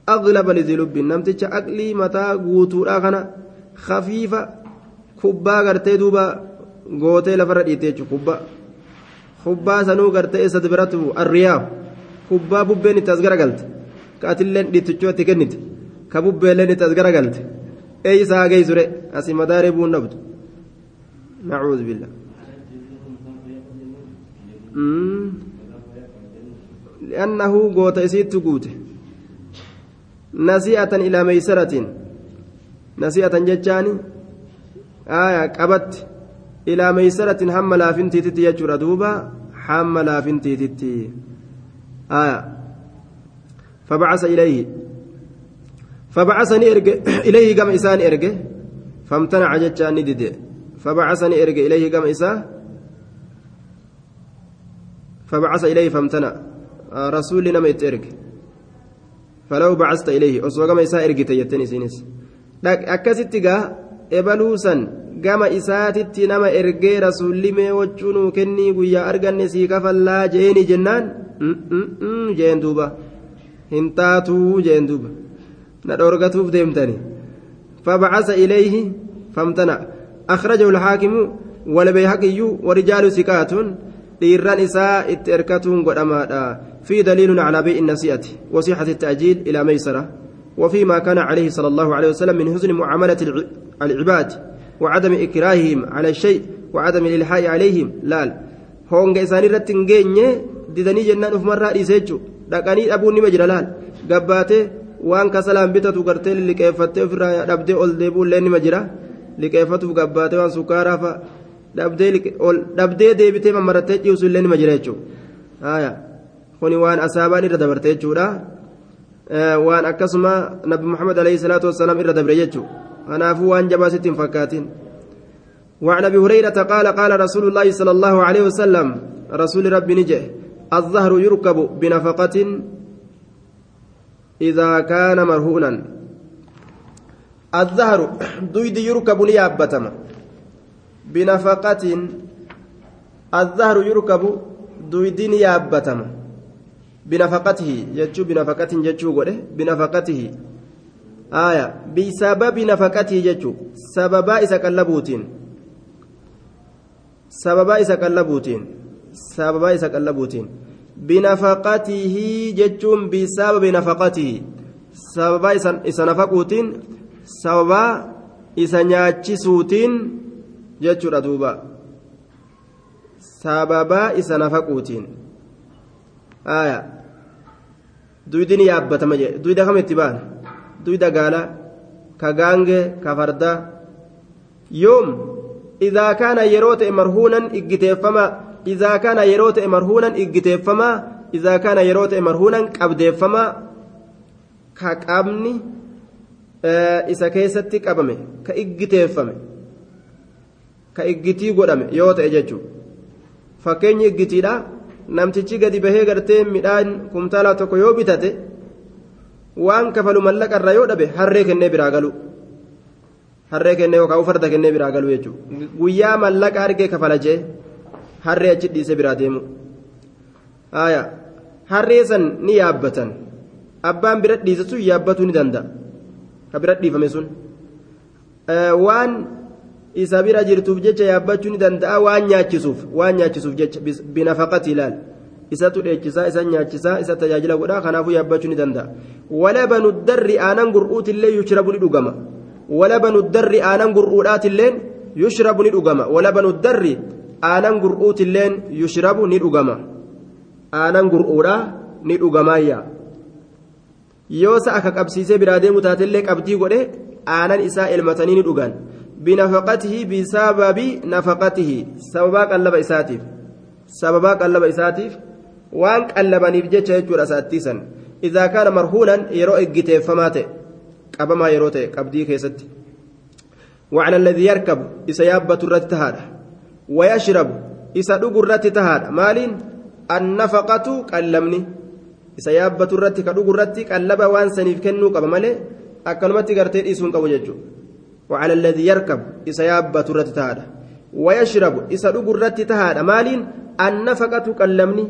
aglaba lizii lubbiin namticha aqlii mataa guutuudhaa kana khafiifa kubbaa gartee duuba gootee lafarra dhiitte jechuudha kubbaa kubbaa sanuu gartee eessa biratti arriyaa kubbaa bubbeen itti as garagalte ka atilleen dhiittichootti kennite. Ka bubbeelleen itti as garagalte eeysaa geessure asii madaaree buun dhabdu nacuudhu billa li'annahu goota isiitti guute nasi'atan ilaa meeysaratiin nasi'atan jechaani aya qabatti ilaa meeysaratiin hamma laafintiititti jechuudha duuba hamma laafintiititti aya فبعث إليه فبعثني إرجع إليه كما إسان إرجع فامتنع جتان ندد فبعثني إرجع إليه كما إسان فبعث إليه فامتنع آه رسول لنا إرجع فلو بعثت إليه أصوى كما إسان إرجع تيتني سينس أكست جا إبلوسا gama isaatitti nama ergee rasuulli mee wachuunuu kennii guyyaa arganne sii kafallaa jeeni jennaan jeen duuba hin taatuu jeen duuba na dhoorgatuuf deemtani فبعث إليه فامتنع أخرجه الحاكم والبيهقي ورجال سكات dhiirran isaa itti erkatuun في دليل على بيع النسيئة وصحة التأجيل إلى ميسرة. وفيما كان عليه صلى الله عليه وسلم من حسن معاملة العباد وعدم إكراههم على الشيء وعدم الإلحاء عليهم. لا هونغ إساني رتنجيني ددني جنان أف مرة إيسيجو. dhaqanii dhabuun nima jira laal gabbaatee waan kasalaan bitatu gartee liqeeffattee ofirraa dhabdee ol deebi'ullee nima jira liqeeffatuuf gabbaatee waan sukkaaraa fa'a dhabdee deebitee mammarattee ciisu illee nima jira jechuudha kuni waan asaabaan irra dabarte jechuudha waan akkasuma nabi muhammad alayhi salaatu wassalaam irra dabre jechuudha kanaafuu waan jabaa sitti hin fakkaatin وعن ابي هريره قال قال رسول الله صلى الله عليه وسلم رسول ربي نجه الظهر يركب بنفقة إذا كان مرهونا الظهر دويد يركب ليابتما بنفقة الظهر يركب دويد يابتما بنفقته جتشو بنفقة جتشو قوله بنفقته آية بسبب نفقته جتشو سببا إسا قلبوتين سببا إسا قلبوتين sababa isa qallabuutiin binafaqatihi jechuun bisababi nafaqatihi sababa isa nafaquutiin sababaa isa nyaachisuutiin jechuudha duuba. Sababaa isa nafaquutiin aya. Ni yaabbatama jee. Duyda kam itti baan duyda gaala ka gaange ka farda. Yoom idaa kaana yeroo ta'e marhuunan iggiteeffama idaa kaana yeroo ta'e marhuunan iggiteeffama idaa kaana yeroo ta'e marhuunan qabdeeffama ka qabni isa keessatti qabame ka iggiteeffame ka iggitii godhame yoo ta'e jechuudha fakkeenyi iggitiidha namtichi gadi bahee gartee midhaan kumtaala tokko yoo bitate waan kafalu mallaqa irra yoo dhabe harree kennee biraa galu. Harree kennee yookaan farda kennee biraa galu jechuudha guyyaa mallaqa argee kafala jee harree achi dhiise biraa deemu. Harree san ni yaabbatan. Abbaan bira dhiise sun yaabbatuu ni danda'a ka bira dhiifame sun waan isa bira jirtuuf jecha yaabbachuu ni danda'a waan nyaachisuuf waan nyaachisuuf jecha binafaqati ilaal isatu dheechisaa isa nyaachisaa isa tajaajila godhaa kanaafuu yaabbachuu ni danda'a walabanu darri aanan gur'uutillee yushrabu ni dhugama walabanu darri aanan gur'uudhaatilleen yushrabu ni dhugama walabanu darri aanan gur'uutilleen yushrabu ni dhugama aanan gur'uudhaa ni dhugamaayya yoo sa'a akka qabsiisee biraa deemu taatellee qabdii godhe aanan isaa elmatanii ni dhugan binafaqatihi bisababi nafaqatihi sababaa qallaba isaatiif sababaa qallaba isaatiif waan qallabaniif jecha jechuudha saattiisan idaa kaana marhuunan yeroo eggiteeffamaa ta'e qabamaa yeroo ta'e qabdii keessatti وعلى الذي يركب إسيابة الرتهاد ويشرب إسدوق الرتهاد مالين النفقة قلمني إسيابة الرت كدوق الرت قلب وان سنيف كنو قبمله أكلمتي قرتي إسون قوججو وعلى الذي يركب إسيابة الرتهاد ويشرب إسدوق الرتهاد مالين النفقة قلمني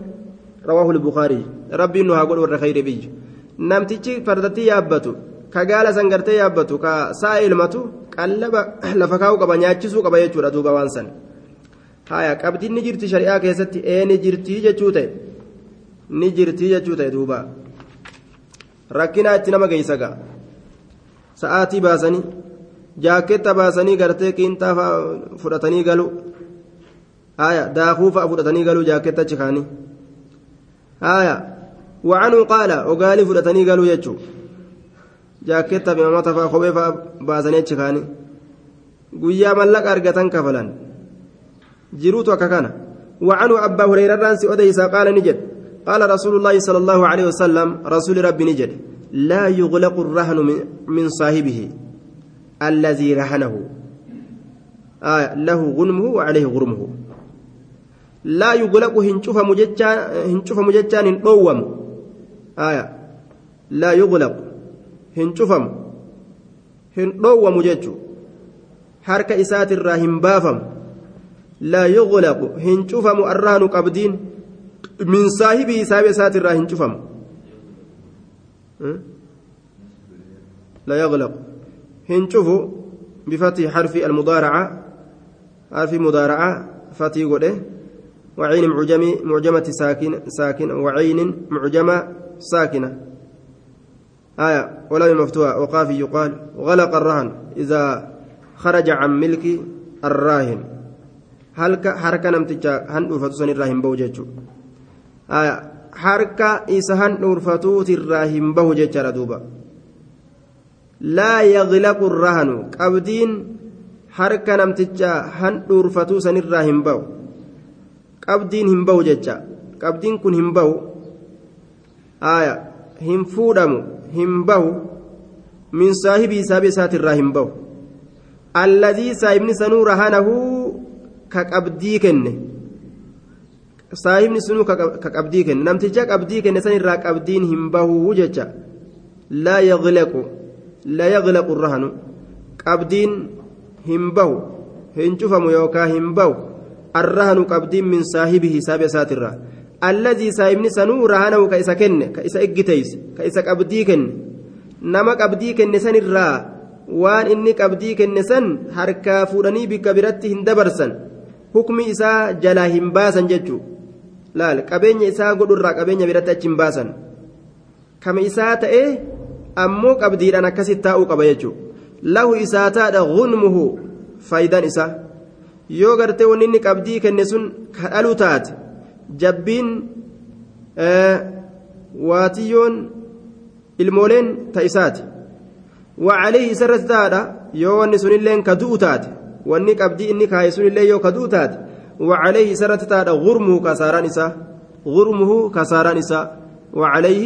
رواه البخاري ربي إنه هقول ور خير بيج نمتيجي فردتي يابتو كقال سنغرتي يابتو كسائل متو qallaba lafa kaa'uu qaba nyaachisuu qaba jechuudha duuba waan san haya qabdiin ni jirti shari'aa keessatti ee ni jirtii jechuu ta'e ni duuba rakkinaa itti nama geeysa ga'a sa'aatii baasanii jaaketta baasanii gartee qiinxaa fudhatanii galu haya daakuu fa'a fudhatanii galuu jaaketta achi kaanii haya wacanuu qaala ogaalii fudhatanii galuu jechuu jaaketta imamata faa kophee faa baasanii achi kaanii guyyaa mallaqa argatan kafalan jiruutu akka kana وعنه أبا هريرة رانسي أديسا قال نجد قال رسول الله صلى الله عليه وسلم رسول ربي نجد لا يغلق الرهن من صاحبه الذي رهنه. آه له غنمه وعليه غرمه. لا يغلق هنشوف مجتان هنشوف مجتان هنقوم آية لا يغلق dhoowwamu jechu harka isaatirraa hin baafamu laa yuglaqu hin cufamu arraanu qabdiin min saahibii isaaba isaatirraa hin cufamu لا يغلق. هنشوفوا بفتح حرف المضارعة. حرف مضارعة فتي قده وعين معجم معجمة ساكن ساكن وعين معجمة ساكنة. آية ولا مفتوحة وقاف يقال غلق الرهن إذا خرج عن ملك الراهن. هل حركة نمتجا هن الراهن بوججو harka isa handhuurfatuutirraa hin bahu jechaadha duuba. Laa yaqlaqu rahanu qabdiin harka namticha handhuurfatuu sanirraa hin bahu. Qabdiin hin bahu jecha. Qabdiin kun hin bahu. Aya hin fuudhamu hin bahu. Min saahibii saahibi isaatirraa hin bahu. Alladii saahibni sanuu rahanahu ka qabdii kenne. Saahibni sunuu ka qabdii kenne namticha qabdii kenne san irraa qabdiin hin bahuu jecha laa yaglaqu laa yaglaqu rahanu qabdiin hin bahu hin cufamu yookaa hin bahu arrahanu qabdiin min saahibihi saabe isaatirraa الذي سايبني سنو رهانه كإسا كن كإسا إجتيس كإسا قبدي كن نما قبدي كن سن الرا وان إني قبدي كن سن حركة فوراني بكبرته هندبرسن حكمي إسا جلا همباسن ججو laal qabeenya isaa godhurraa qabeenya biratti achiin baasan. Kama isaa ta'e ammoo qabdiidhaan akkasitti taa'uu qaba jechuudha. Lahu isaa taadha gunmuhu faayidaan isaa. Yoo gartee wanni inni qabdii kenne sun ka dhaluu taate jabbiin waatiyyoon ilmooleen ta'isaati wacalee isarratti taadha yoo wanni sunillee ka du'u taate wanni qabdii inni kaaye sunillee yoo ka du'u taate. وعليه سرت تادا غرمه كساران إسا غرمه كساران إسا وعليه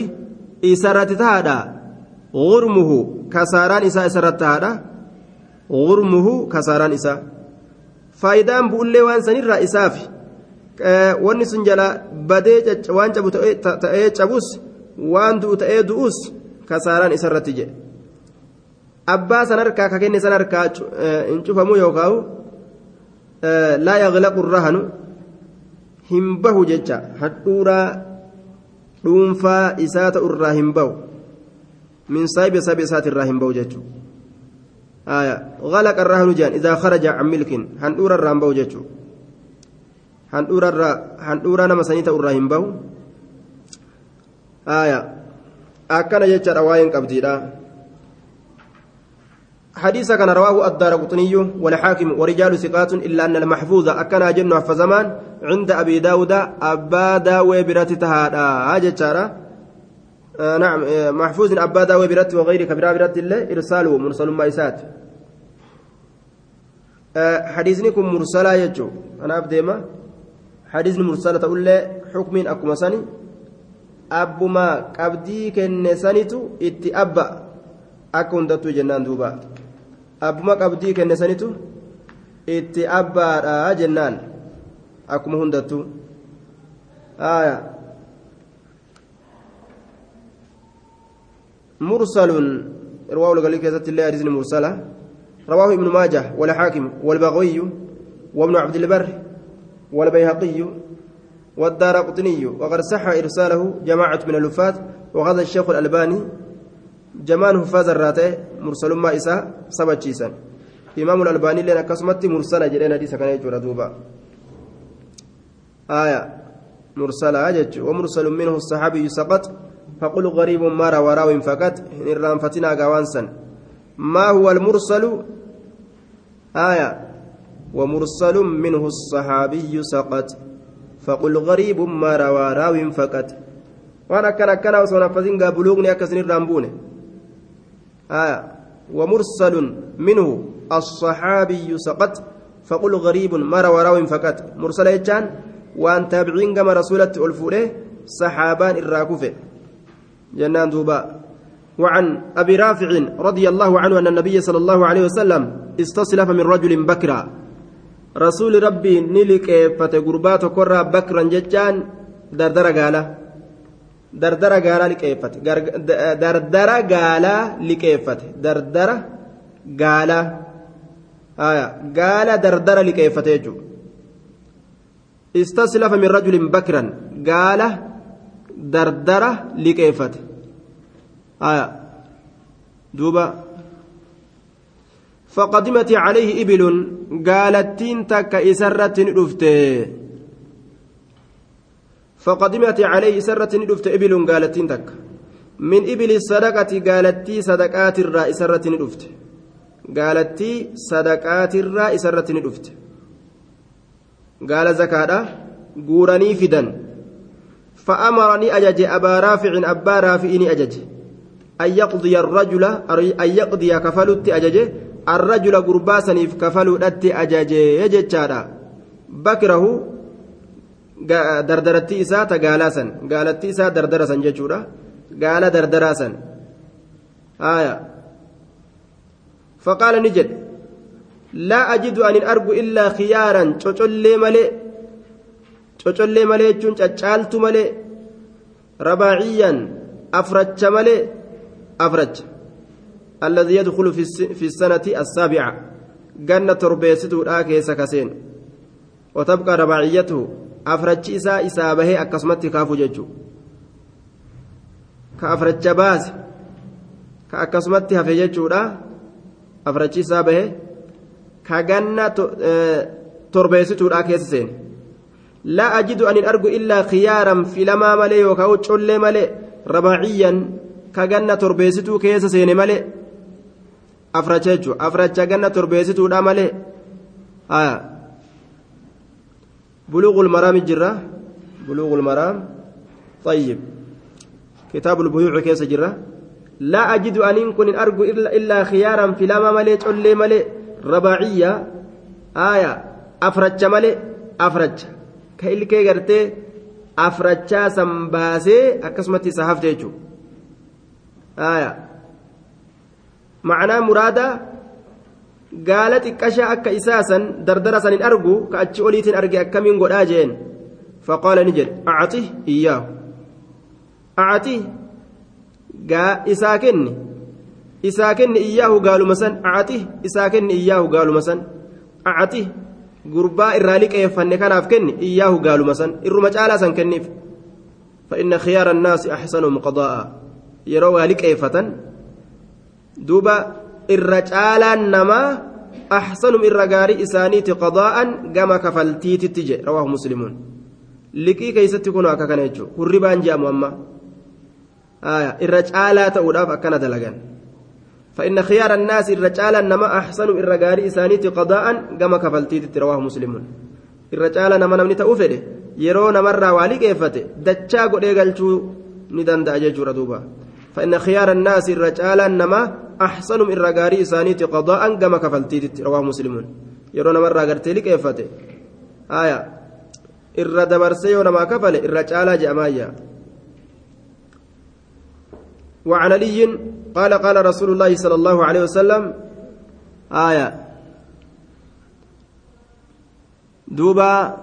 إسرت تادا غرمه كساران إسا سرت تادا غرمه كساران إسا faayidaan bu'ullee waan sanirraa isaafi wanni sun jala badee waan cabu ta'ee cabus waan du'u ta'ee du'us kasaaraan isarratti jedhe abbaa san harkaa ka kenne san harkaa hin cufamu yookaan yaglaqu rahanu hin bahu jecha hadhuuraa dhuunfaa isaa ta'urraa hin bahu min saahibi saabi isaatirraa hin bahu jechuudha آية غلق الرهن جان إذا خرج عن ملك هندور الرامبو جتشو هندور الرا هندور أنا مسانيتا الراهن بو آية أكن جتشر أواين قبديرا حديث كان رواه الدار قطني والحاكم ورجال ثقات إلا أن المحفوظ أكن جن فزمان عند أبي داود أبا داوي برات تهادا هاجتشارا آه نعم آه محفوظ أبا داوي برات وغير كبيرة برات الله إرساله مرسل ما يسات. آه حديثني كم مرسلا يجو. أنا أبديما. حديث مرسلة تقول لي حكم أكما سني. أبما قبدي كنسانيتو إتي أبا. أكون دتو جنان دوبا abbuma qabdii kenne sanitu itti abbaadha jennaan akkuma hundattu. Aya مرسل رواه الغالي كذا الله حديث مرسلة رواه ابن ماجه والحاكم والبغوي وابن عبد البر والبيهقي والدار قطني وقد صح إرساله جماعة من الوفاة وهذا الشيخ الألباني jamaan huffaaz irraa ta'e mursalummaa isaa sabachiisan imaamu albaanii illee akkasumatti mursala jedheen hadiisa kana jechuudha duuba آية. مرسلة أجج ومرسل منه الصحابي سقط. فقل غريب ما روى راو فقط. إن فتنا قوانسا ما هو المرسل؟ آية. ومرسل منه الصحابي سقط. فقل غريب ما روى راو فقط. وأنا كان كان وصنا فزين بلوغني أكسن الرامبونه آية. ومرسل منه الصحابي سقط فقل غريب ما روى فقط. مرسل يجان وان تابعين كما رسولة الفوله صحابان الراكفة جنان دوبا. وعن أبي رافع رضي الله عنه أن النبي صلى الله عليه وسلم استصلف من رجل بكرا. رسول ربي نلك فتقربات قرى بكرا ججان دردر قاله dardara gaalaa liqeeffate dardara gaalaa liqeeffate dardara gaalaa gaala dardara liqeeffate jechuudha istaslafa min rajulin bakran gaala dardara liqeeffate duuba فقدمت عليه إبل قالتين تك إسرة نفته فقدمت عليه سرة ندفت إبل قالتين تك من إبل الصدقة قالتي صدقات الراء سرة ندفت. قالتي صدقات الراء سرة ندفت. قال زكاة قورني فدا فأمرني أجج أبا رافع أبا رافئني أجج. أن يقضي الرجل أن يقضي كفلت أجج. الرجل قرباسني كفلت أجج. يجج بكره dardarattii isaa ta gaalaa san gaalattii isaa dardara san jechuudha gaala dardaraa san haya faqaala ni jedhe laa ajidu anin argu illaa khiyaaran cocollee malee cocollee malee jechuun caccaaltu malee rabaaciyyan afracha malee afracha الذي يدخل في السنة السابعة جنة تربيته كيس كسين وتبقى رباعيته afrachi isaa isaa bahee akkasumatti kaafu jechuudha ka afracha baase ka akkasumatti hafe jechuudha. Afrachi isaa bahee ka ganna torbeessituudha keessa seene. Laa ajidu anin argu illaa khiyaaran filamaa malee yookaan collee malee rabaaciyyan ka ganna torbeessituu keessa seene malee. Afracha jechuudha afracha ganna torbeessituudha malee بلوغ المرام جرة بلوغ المرام. طيب. كتاب البيوع كيس جرة لا أجد أن كن أرجو إلا خيارا في لما ملي تولي ملي رباعية. آية. أفرج ملي أفرج. كإل كي غرتي أفرجا سمباسي أكسمتي سحف تيجو آية. معناه مرادة gaala xiqqashaa akka isaasan dardara san hin argu ka achi oliitiin arge akkamiin godhaa jeen faqaala ni jedhe acati iyyaahu acati isaa kenni isaa kenni iyyaahu gaaluma san acati isaa kenni iyyaahu gaaluma san acati gurbaa irraa liqeeffanne kanaaf kenni iyyaahu gaaluma san irruma caalaa san kenniif فإن خيار الناس أحسنهم قضاء يروا لقيفة دوبا irra caalaan namaa axsanum irra gaarii isaaniiti qadaa'an gama kafaltiititti je rawaahu muslimuun liqii keeysatti kun akka kana jechuudha hurribaan je'amu amma irra caalaa ta'uudhaaf akkana dalagan فإن خيار الناس الرجال نما أحسن الرجال إسانيت قضاء كما كفلتيت رواه مسلم الرجال نما نمني تأوفده yeroo namarraa waa liqeeffate dachaa godhee galchuu ni danda'a jechuudha duuba خيار الناس الرجال نما أحسنهم الرجاري إسانيت قضاء كما كفلتيت رواه مسلمون يرون مرة قرتي لك إفته آية. إر دبرسي ونما كفل الرجال جمايا. وعن علي قال قال رسول الله صلى الله عليه وسلم آية. دوبا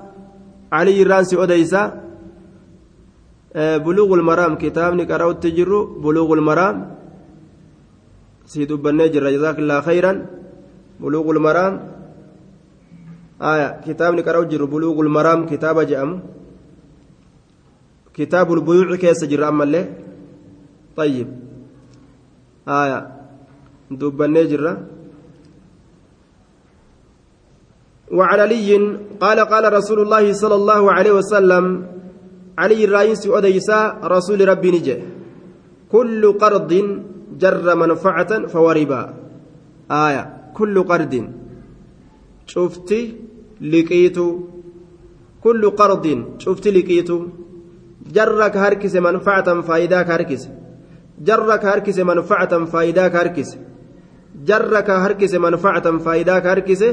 علي الرانسي أديسا بلوغ المرام كتابني قرأت تجر بلوغ المرام. سيد النجر جزاك الله خيرا بلوغ المرام آية كتابني قرأت جر بلوغ المرام كتاب جأم كتاب البيوع كيس جر أما اللي طيب آية دوب النجر وعن علي قال قال رسول الله صلى الله عليه وسلم علي الرئيس أديسا رسول ربي نجي كل قرض جر منفعة فوربا. آية. كل قرض. شفتي لقيت. كل قرض. شفتي لقيت. جرك هركس منفعة فايداك هركس جرك هركس منفعة فايداك هركس جرك هركس منفعة فايداك هركس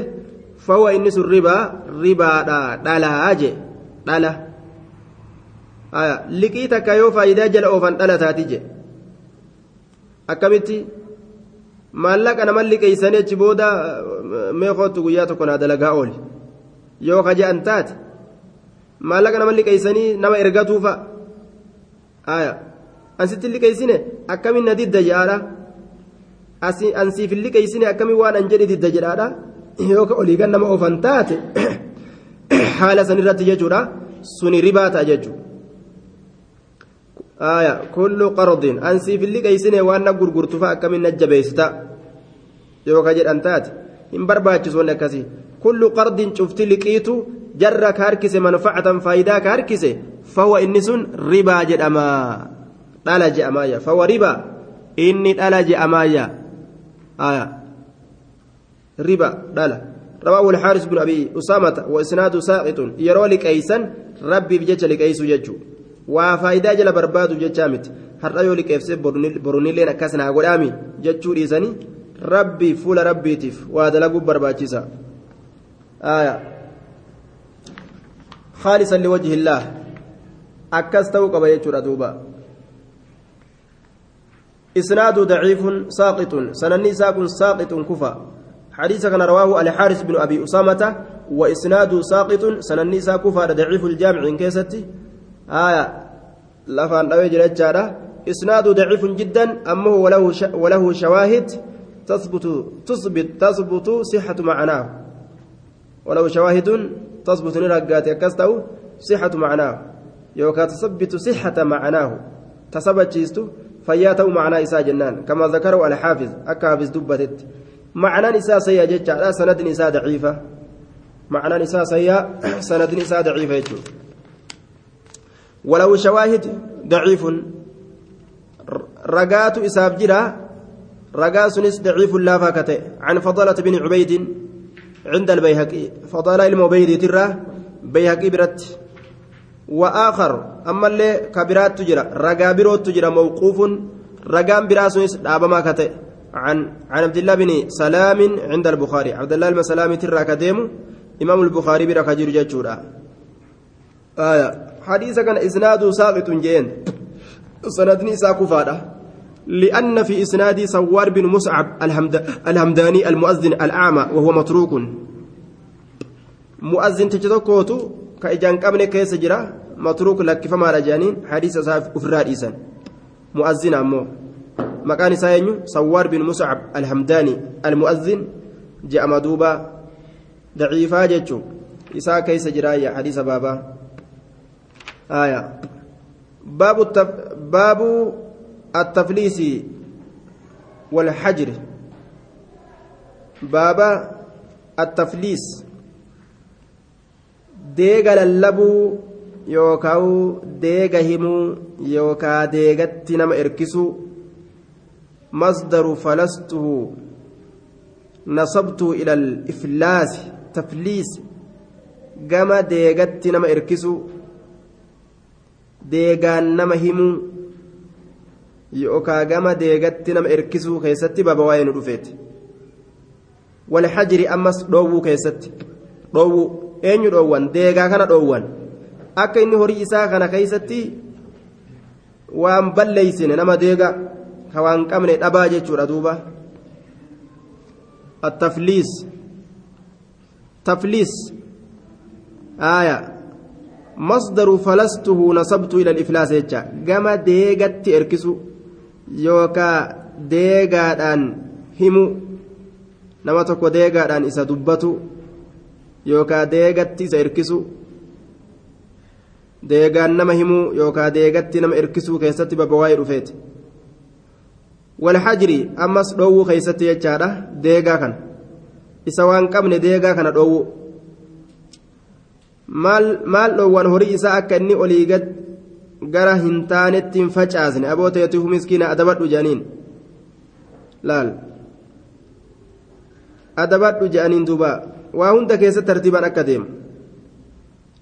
فهو إنس الربا ربا دالا أجي دالا آية. لقيتك يو فايدة جل أوفن دالا تاتيجي akkamitti maallaqa nama liqeeysanii achi booda mee kootu guyyaa tokko naa dalagaa ooli yoo ka je'an taate maallaqa nama liqeeysanii nama ergatuufa aya ansitti liqeeysine akkamin na didda jedhaadha ansiif liqeeysine akkamin waan an jedhi didda jedhaadha yoo ka oliigan nama oofan taate haala san jechuudha suni ribaa jechuudha آية كل قرض. أنسي في اللي قيسني وأنا غرغرت فأكم نجبيستا يوكا جد أنتات إن برباتش ولا كسي. كل قرض شفت لقيتو جرك هركس منفعة فايداك هركس فهو إنسون ربا جد أما. دلج أمايا فهو ربا. إني دلج أمايا آية. ربا. دلا رواه الحارس بن أبي أسامة وإسناد ساقط. يروى لكيسا ربي بجج لكيس ججو. Waa faayidaa jala barbaadu jechaa miti har'a yoo liqeefsee borunilleen akkas naa godhaami jechuu dhiisanii rabbii fuula rabbiitiif waa dalaguu barbaachisa خالصا لوجه الله أكس توقب يجور دوبا إسناد ضعيف ساقط سنني ساق ساقط كفى حديث كان رواه الحارث بن أبي أسامة وإسناد ساقط سنني ساق كفى ضعيف الجامع إن كيستي آية لفان دوي جرجارة إسناد ضعيف جدا أما وله وله شواهد تثبت تثبت تثبت صحة معناه ولو شواهد تثبت نرقات يكستو صحة معناه يوكا تثبت صحة معناه تثبت جيستو فياته معنى إساء جنان كما ذكره الحافظ أكافز دبتت معنى نساء سيئة جتشا سند نساء ضعيفة معنى نساء سيئة سند نساء ضعيفة يجو ولو شواهد ضعيف. رقات إساب جرا رقا سنس ضعيف لا عن فضالة بن عبيد عند البيهقي. فضالة المبيد ترى بيهقي برت. وآخر أما اللي كبرات تجرى رقا بروت تجرى موقوف رقام براسنس دابما كته. عن عن عبد الله بن سلام عند البخاري. عبد الله بن سلام ترى كديم إمام البخاري كجير جاتشورا. آية. حديث كان إسناد ساقط جين سندني ساكفادة لأن في إسناد سوار بن مصعب الهمد الهمداني المؤذن الأعمى وهو متروك مؤذن تجدكوتو كإجان قبل كيس جرا متروك لك فما رجانين حديث ساف أفراد إسان مؤذن أمو مكان ساينيو سوار بن مصعب الهمداني المؤذن جاء مدوبا ضعيفا جتشو إسا كيس جرايا حديث بابا آية باب التف... باب التفليس والحجر lallabuu yookaan deega himuu yookaan deegatti nama erkisuu masdaru falastuhu nasabtuhu ila iflaasi tafliis gama deegatti nama erkisuu deegaan nama himuu yookaan gama deegatti nama erkisuu keessatti baba waa'ee nu dhufeeti walxajiri ammas dhoowwuu keessatti dhoowwuu eenyu dhoowwan deegaa kana dhoowwan akka inni horii isaa kana keessatti waan balleeysine nama deega ka waan qabne dhabaa jechuudha duuba attafliis tafliis aaya nasabtu ila iflaas jecha gama deegatti erkisu yookaa deegaadhaan himu nama tokko deegaadhaan isa dubbatu yookaa deegatti isa erkisu deegaan nama himuu yookaa deegatti nama erkisuu keessatti babbawaa'ee dhufeeti walxajri ammas dhoowwuu keessatti jechaadha deegaa kana isa waan qabne deegaa kana dhoowwu maal dhoowwan horii isaa akka inni olii gara hin taanetti hin facaasne. Aboo ta'eetuuf miskiina adabadhu jedhaniin laal. Adabadhu jedhaniin duuba. Waa hunda keessatti tartiibaan akka deemu.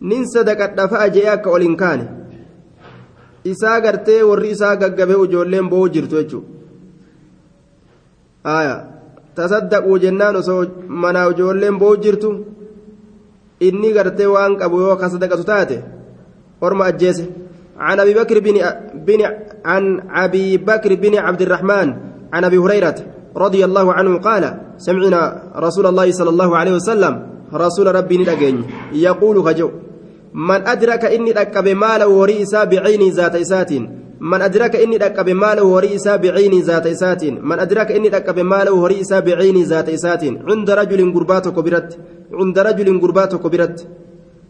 Nin sadaqadha fa'a je'ee akka ol hin kaane. Isaa gartee warri isaa gaggabee ijoolleen bo'uu jirtu jechuudha. Tasaddaquu jennaan osoo manaa ijoolleen bo'uu jirtu inni gartee waan qabu yoo ka sadaqatu taate orma ajjeese. عن ابي بكر بن بن عن ابي بكر بن عبد الرحمن عن ابي هريره رضي الله عنه قال سمعنا رسول الله صلى الله عليه وسلم رسول ربي ندقين يقول خجو من أدرك إني ركب مال وريسا بعين ذات إسات من أدرك إني ركب مال وريسا بعين ذات إسات من أدرك إني ركب مال وريسا بعين ذات إسات عند رجل قربات كبرت عند رجل قربات كبرت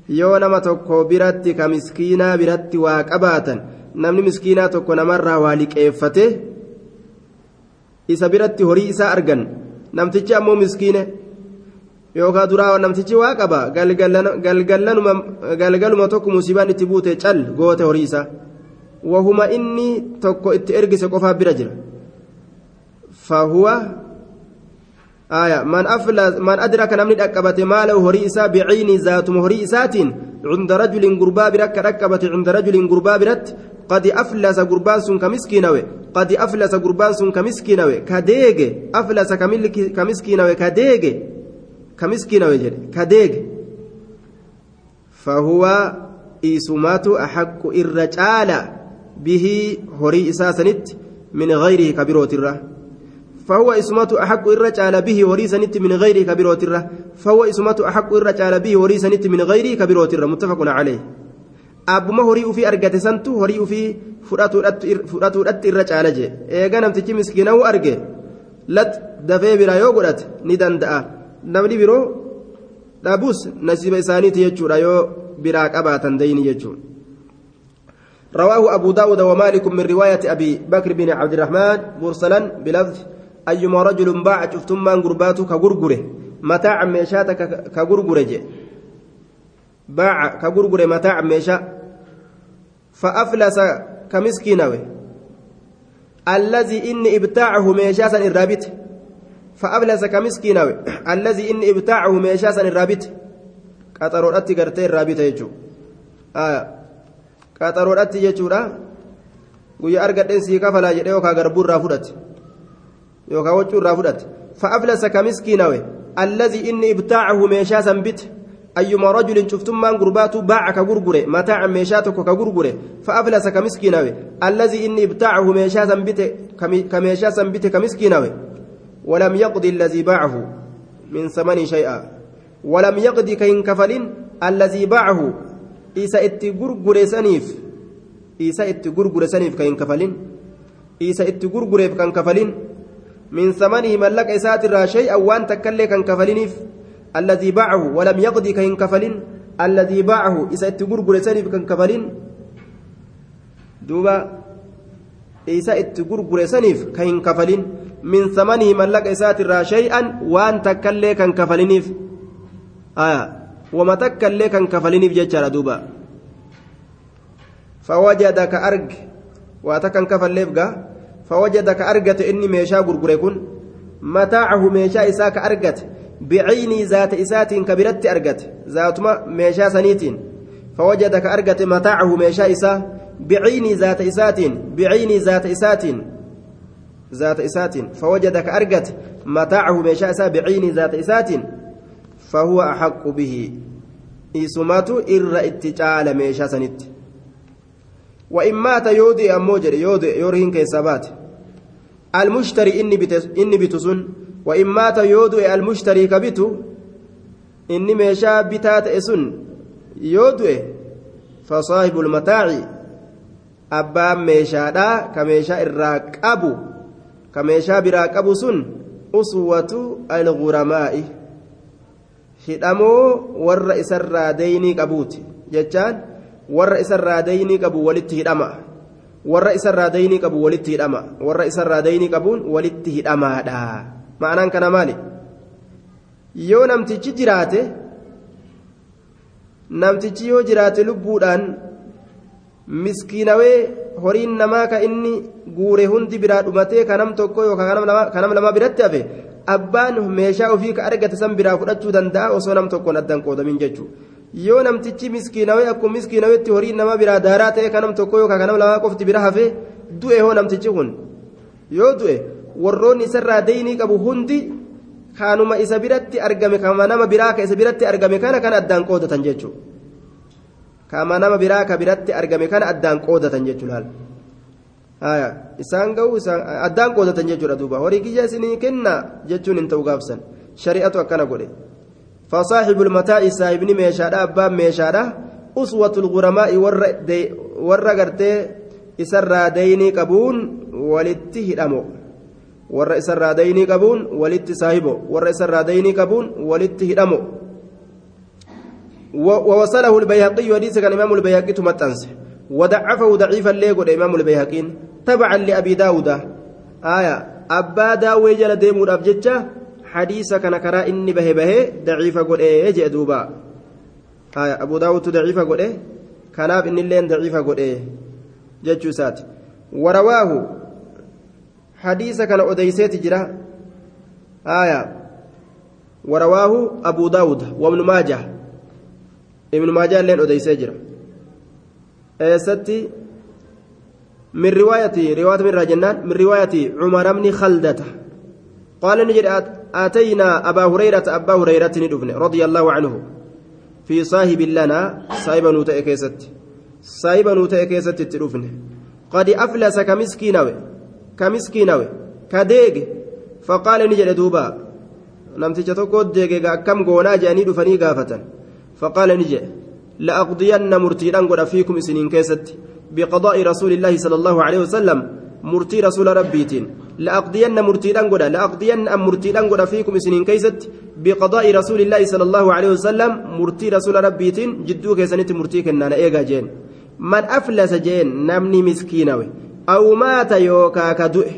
yoo nama tokko biratti ka miskiinaa biratti waa qabaatan namni miskiinaa tokko namarraa waa liqeeffate isa biratti horii isaa argan namtichi ammoo miskiine yookaan duraa namtichi waa qaba galgaluma tokko musiibaan itti buute cal goote horii isaa wahuma inni tokko itti ergise qofaa bira jira fahuwa آية من أفلس من أدرك نمني ركبت ماله هري إسا بعين ذات هري عند رجل قربا برك ركبت عند رجل قربا برت قد أفلس قربان سن كمسكينوي قد أفلس قربان سن كمسكينوي كديج أفلس كمسكينوي كديج كمسكينوي جل كديج فهو إيسمات أحق الرجال به هري إساسنت من غيره كبيروت الره فهو اسمته أحق الرجال به وريسنت من غيره كبيروت الره فهو اسمته أحق الرجال به وريسنت من غيره كبيروت الره متفق عليه أبما هري في أرجت سنتو هري في فراتو رت الرجال جي إيجا نمتجي مسكينه أرجع لت دفي برا يوغرت ندن دأ نمني برو دابوس نسيب إساني تيجورا يو برا قباتا ديني يجور رواه أبو داود ومالك من رواية أبي بكر بن عبد الرحمن مرسلا بلفظ أيما رجل باع شفتم من قرباته كغرغره متاع ميشات كغرغره باع كغرغره متاع ميشا. فأفلس كمسكينوي الذي إن إبتاعه ميشاسا الرابط فأفلس كمسكينوي الذي إن إبتاعه ميشاسا الرابط قطرودatti gartee irraabita jechuudha qaxaroodhatti jechuudha guyyaa argadheen sii kafalaa jedhee yookaan garbuu irraa fudhate yookaan waccuu irraa fudhate fa'aflasa ka miskiinawe allazii inni ibtaacahu meeshaa san bite ayyuma rajulin cuftummaan gurbaatu baaca ka gurgure mataaca meeshaa tokko ka gurgure fa'aflasa ka miskiinawe allazii inni ibtaacahu meeshaa san bite ka meeshaa san bite ka miskiinawe ولم يقضي الذي باعه من ثمن شيئا ولم يقضي كين كفل الذي باعه isa itti gurgure saniif isa itti gurgure saniif kan hin kafalin isa itti gurgureef kan kafalin min samanii mallaqa isaatirraa shay'an waan takkallee kan kafaliniif alladii baacahu walam yaqdii kan hin kafalin alladii baacahu isa itti gurgure saniif kan kafalin duuba isa itti gurgure saniif kan hin kafalin من ثمنه ملك إسات الرا شيئا وأن تكلي كان كفلنيف آية وما تكلي كان كفلنيف جتشار دوبا فوجدك فوجدك أرجت إني ميشا غرغريكون. متاعه ميشا إساك أرجت. بعيني ذات إسات كبرت أرجت. ذاتما ميشا سنيتين. فوجدك أرجت متاعه ميشا إسا. بعيني ذات إسات بعيني ذات إسات ذات إسات فوجدك أرجت متاعه ميشا إسا. بعيني ذات إسات فهو أحق به. إسمات إر اتجال ميشا سنت. وإن مات يودي أموجر يودي يورهن كيسابات. المشتري إني بتس إني بتسن. وإن مات يودي المشتري كبتو إني ميشا بتات إسن. يودي فصاحب المتاع أبا ميشا دا كميشا أبو. كميشا براك أبو سن. أسوة الغرماء. Hidhamoo warra isarraa deynii qabuuti jechaan warra isarraa deynii qabu walitti hidhama warra isarraa deynii qabu walitti hidhama warra isarraa deynii qabuun walitti hidhamaadha ma'anaan kana maali yoo namtichi jiraate namtichi yoo jiraate lubbuudhaan miskiinawee horiin namaa ka inni guure hundi biraa dhumatee kanam tokko yookaan kanam lama biratti hafe abbaan meeshaa ofii ka argate san biraa fudhachuu danda'a osoo nam tokkoon addaan qoodamin jechuudha yoo namtichi miskiinawee akkuma miskiinaweetti horiin nama biraa daaraa ta'e kanam tokko yookaan kanam lama qofti bira hafe du'e hoo namtichi kun yoo du'e warroonni isarraa deynii qabu hundi kaanuma isa biratti argame kama nama biraa ka isa biratti argame kana kan addaan qoodatan jechuudha. kama nama biraa ka biratti argame kana addaan qoodatan jechuudha isaan ga'u isaan addaan qoodatan jechuudha duuba. Horii kiyya isinii kenna jechuun hin ta'u gaafsan. Shari'atu akkana godhe. فصاحب المتاع صاحبني ميشادا أبان ميشادا أسوة الغرماء ور غرتي إسرى ديني قبون ولته الأمو ور إسرى ديني قبون ولت صاحبه ور إسرى ديني قبون ولته الأمو ووصله البيهقي حديث كان الإمام البيهقي تمتنس ودعفه ضعيفا ليقول الإمام البيهقي تبعا لأبي داود. آية أبا داوي جل ديمور أبجتشا حديث كان كرا إني به به ضعيفا قول إيه جاء دوبا آية أبو داود ضعيفا قول إيه كناب إن اللين ضعيفا قول إيه. جتشو سات. ورواه حديث كان أديسيت جرا. آية ورواه أبو داود وابن ماجه. ابن ماجه لين أديسي جرا. ستي من رواية رواية من راجنان من رواية عمر بن خلدة. قال نجد آتينا أبا هريرة أبا هريرة ندفن رضي الله عنه. في صاحب لنا صاحب نوتا كيست. صاحب نوتا كيست تدفن. قد أفلس كمسكينوي كمسكينوي كديج فقال نجد دوبا. نمتج tokko deegega akkam goonaa jedhanii dhufanii gaafatan faqaala ni jedhe la'aqdiyanna murtiidhaan godha fiikum isiniin allahu alehi wasalam murtii rasuula rabbiitiin la'aqdiyanna murtiidhaan godha la'aqdiyanna am murtiidhaan godha fiikum isiniin keessatti biqadaa'i rasuulillaahi sala allahu alehi wasalam murtii rasuula rabbiitiin jidduu keessanitti murtii kennaana eegaa jeen man aflasa jeen namni miskiinawe aw maata yookaa ka du'e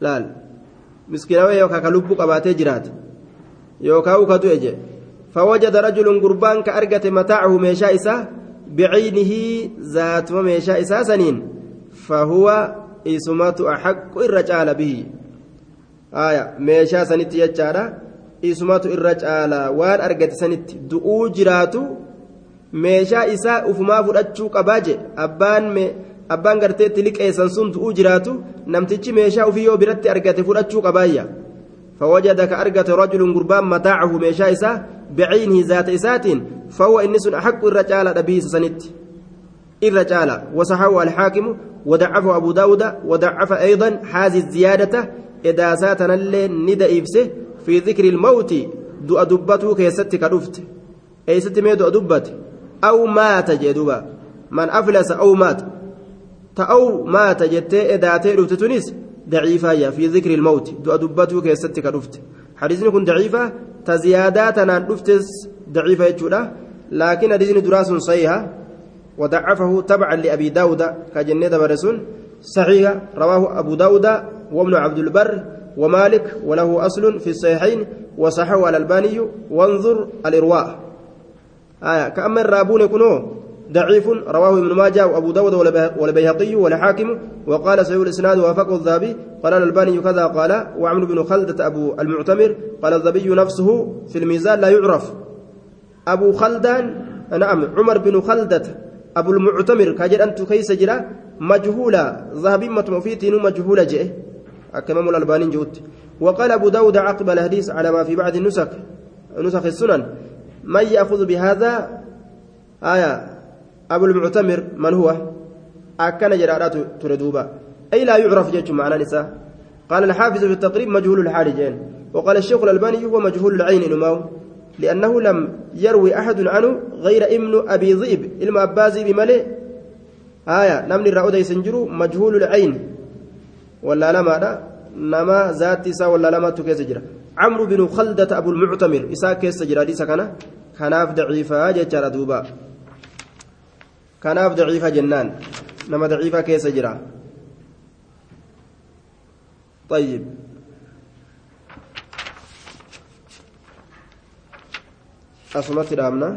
laal miskiinawe yookaa ka lubbu qabaatee jiraate yookaa u ka du'e jee فوجد رجل قربان كأرجة متاعه biciinihi zaatuma meeshaa isaa saniin fahuwa isumatu axaqqu irra caala bihi aya meeshaa sanitti jechaadha isumatu irra caala waan argate sanitti du'uu jiraatu meeshaa isaa ufumaa fudhachuu qabaa je abbaan mee abbaan garteetti liqeessan sun du'uu jiraatu namtichi meeshaa ufii yoo biratti argate fudhachuu qabaayya fawajada ka argate rajulun gurbaan mataacahu meeshaa isaa بعينه ذات إسات فهو إنس أحق الرجال أبيه سنت. الرجال وصححه الحاكم ودعفه أبو داود ودعف أيضا هذه الزيادة إذا ساتنا اللي ندى إفسه في ذكر الموت دو أدبته كيست كدفت. أي ست ميدو أدبت؟ أو مات جدوبا. من أفلس أو مات. تأو مات جتة إذا تيرفت تونس ضعيفة في ذكر الموت دو أدبته كيست كدفت. حديثنا كن ضعيفة تزيادات أنا دفتس ضعيفة يجودا لكن حديثنا دراس صحيحة وضعفه تبعا لأبي داود كجنة برسون صحيح رواه أبو داود وابن عبد البر ومالك وله أصل في الصحيحين وصححه الألباني وانظر الإرواء. آية كأما الرابون يكونوا ضعيف رواه ابن ماجه وأبو داود والبيهقي والحاكم وقال سيد الإسناد وافقه الذهبي قال الألباني كذا قال وعمر بن خلدة أبو المعتمر قال الذهبي نفسه في الميزان لا يعرف. أبو خلدان نعم عمر بن خلدة أبو المعتمر كاجر أنت كيس جرا مجهولا ذهبي متمفيتين مجهولا جئ. أكمام الألباني جوت. وقال أبو داود عقب الحديث على ما في بعض النسخ نسخ السنن. من يأخذ بهذا؟ آية. أبو المعتمر من هو؟ أكن جرارات تردوبا أي لا يعرف جيش معنى نساء. قال الحافظ في التقريب مجهول الحال جين وقال الشيخ الألباني هو مجهول العين إنماو لأنه لم يروي أحد عنه غير ابن أبي ذئب إلما أبازي بملئ آية نمني الرأود يسنجرو مجهول العين. ولا لما دا؟ نما ذات إسا ولا لما تكيس جرا. عمرو بن خلدة أبو المعتمر. إسا كيس جرا. دي سكنا كناف ضعيفة جيشارة دوبا. Kanaaf daciifa jennaan nama daciifa keessa jira طيب أصمت الأمنة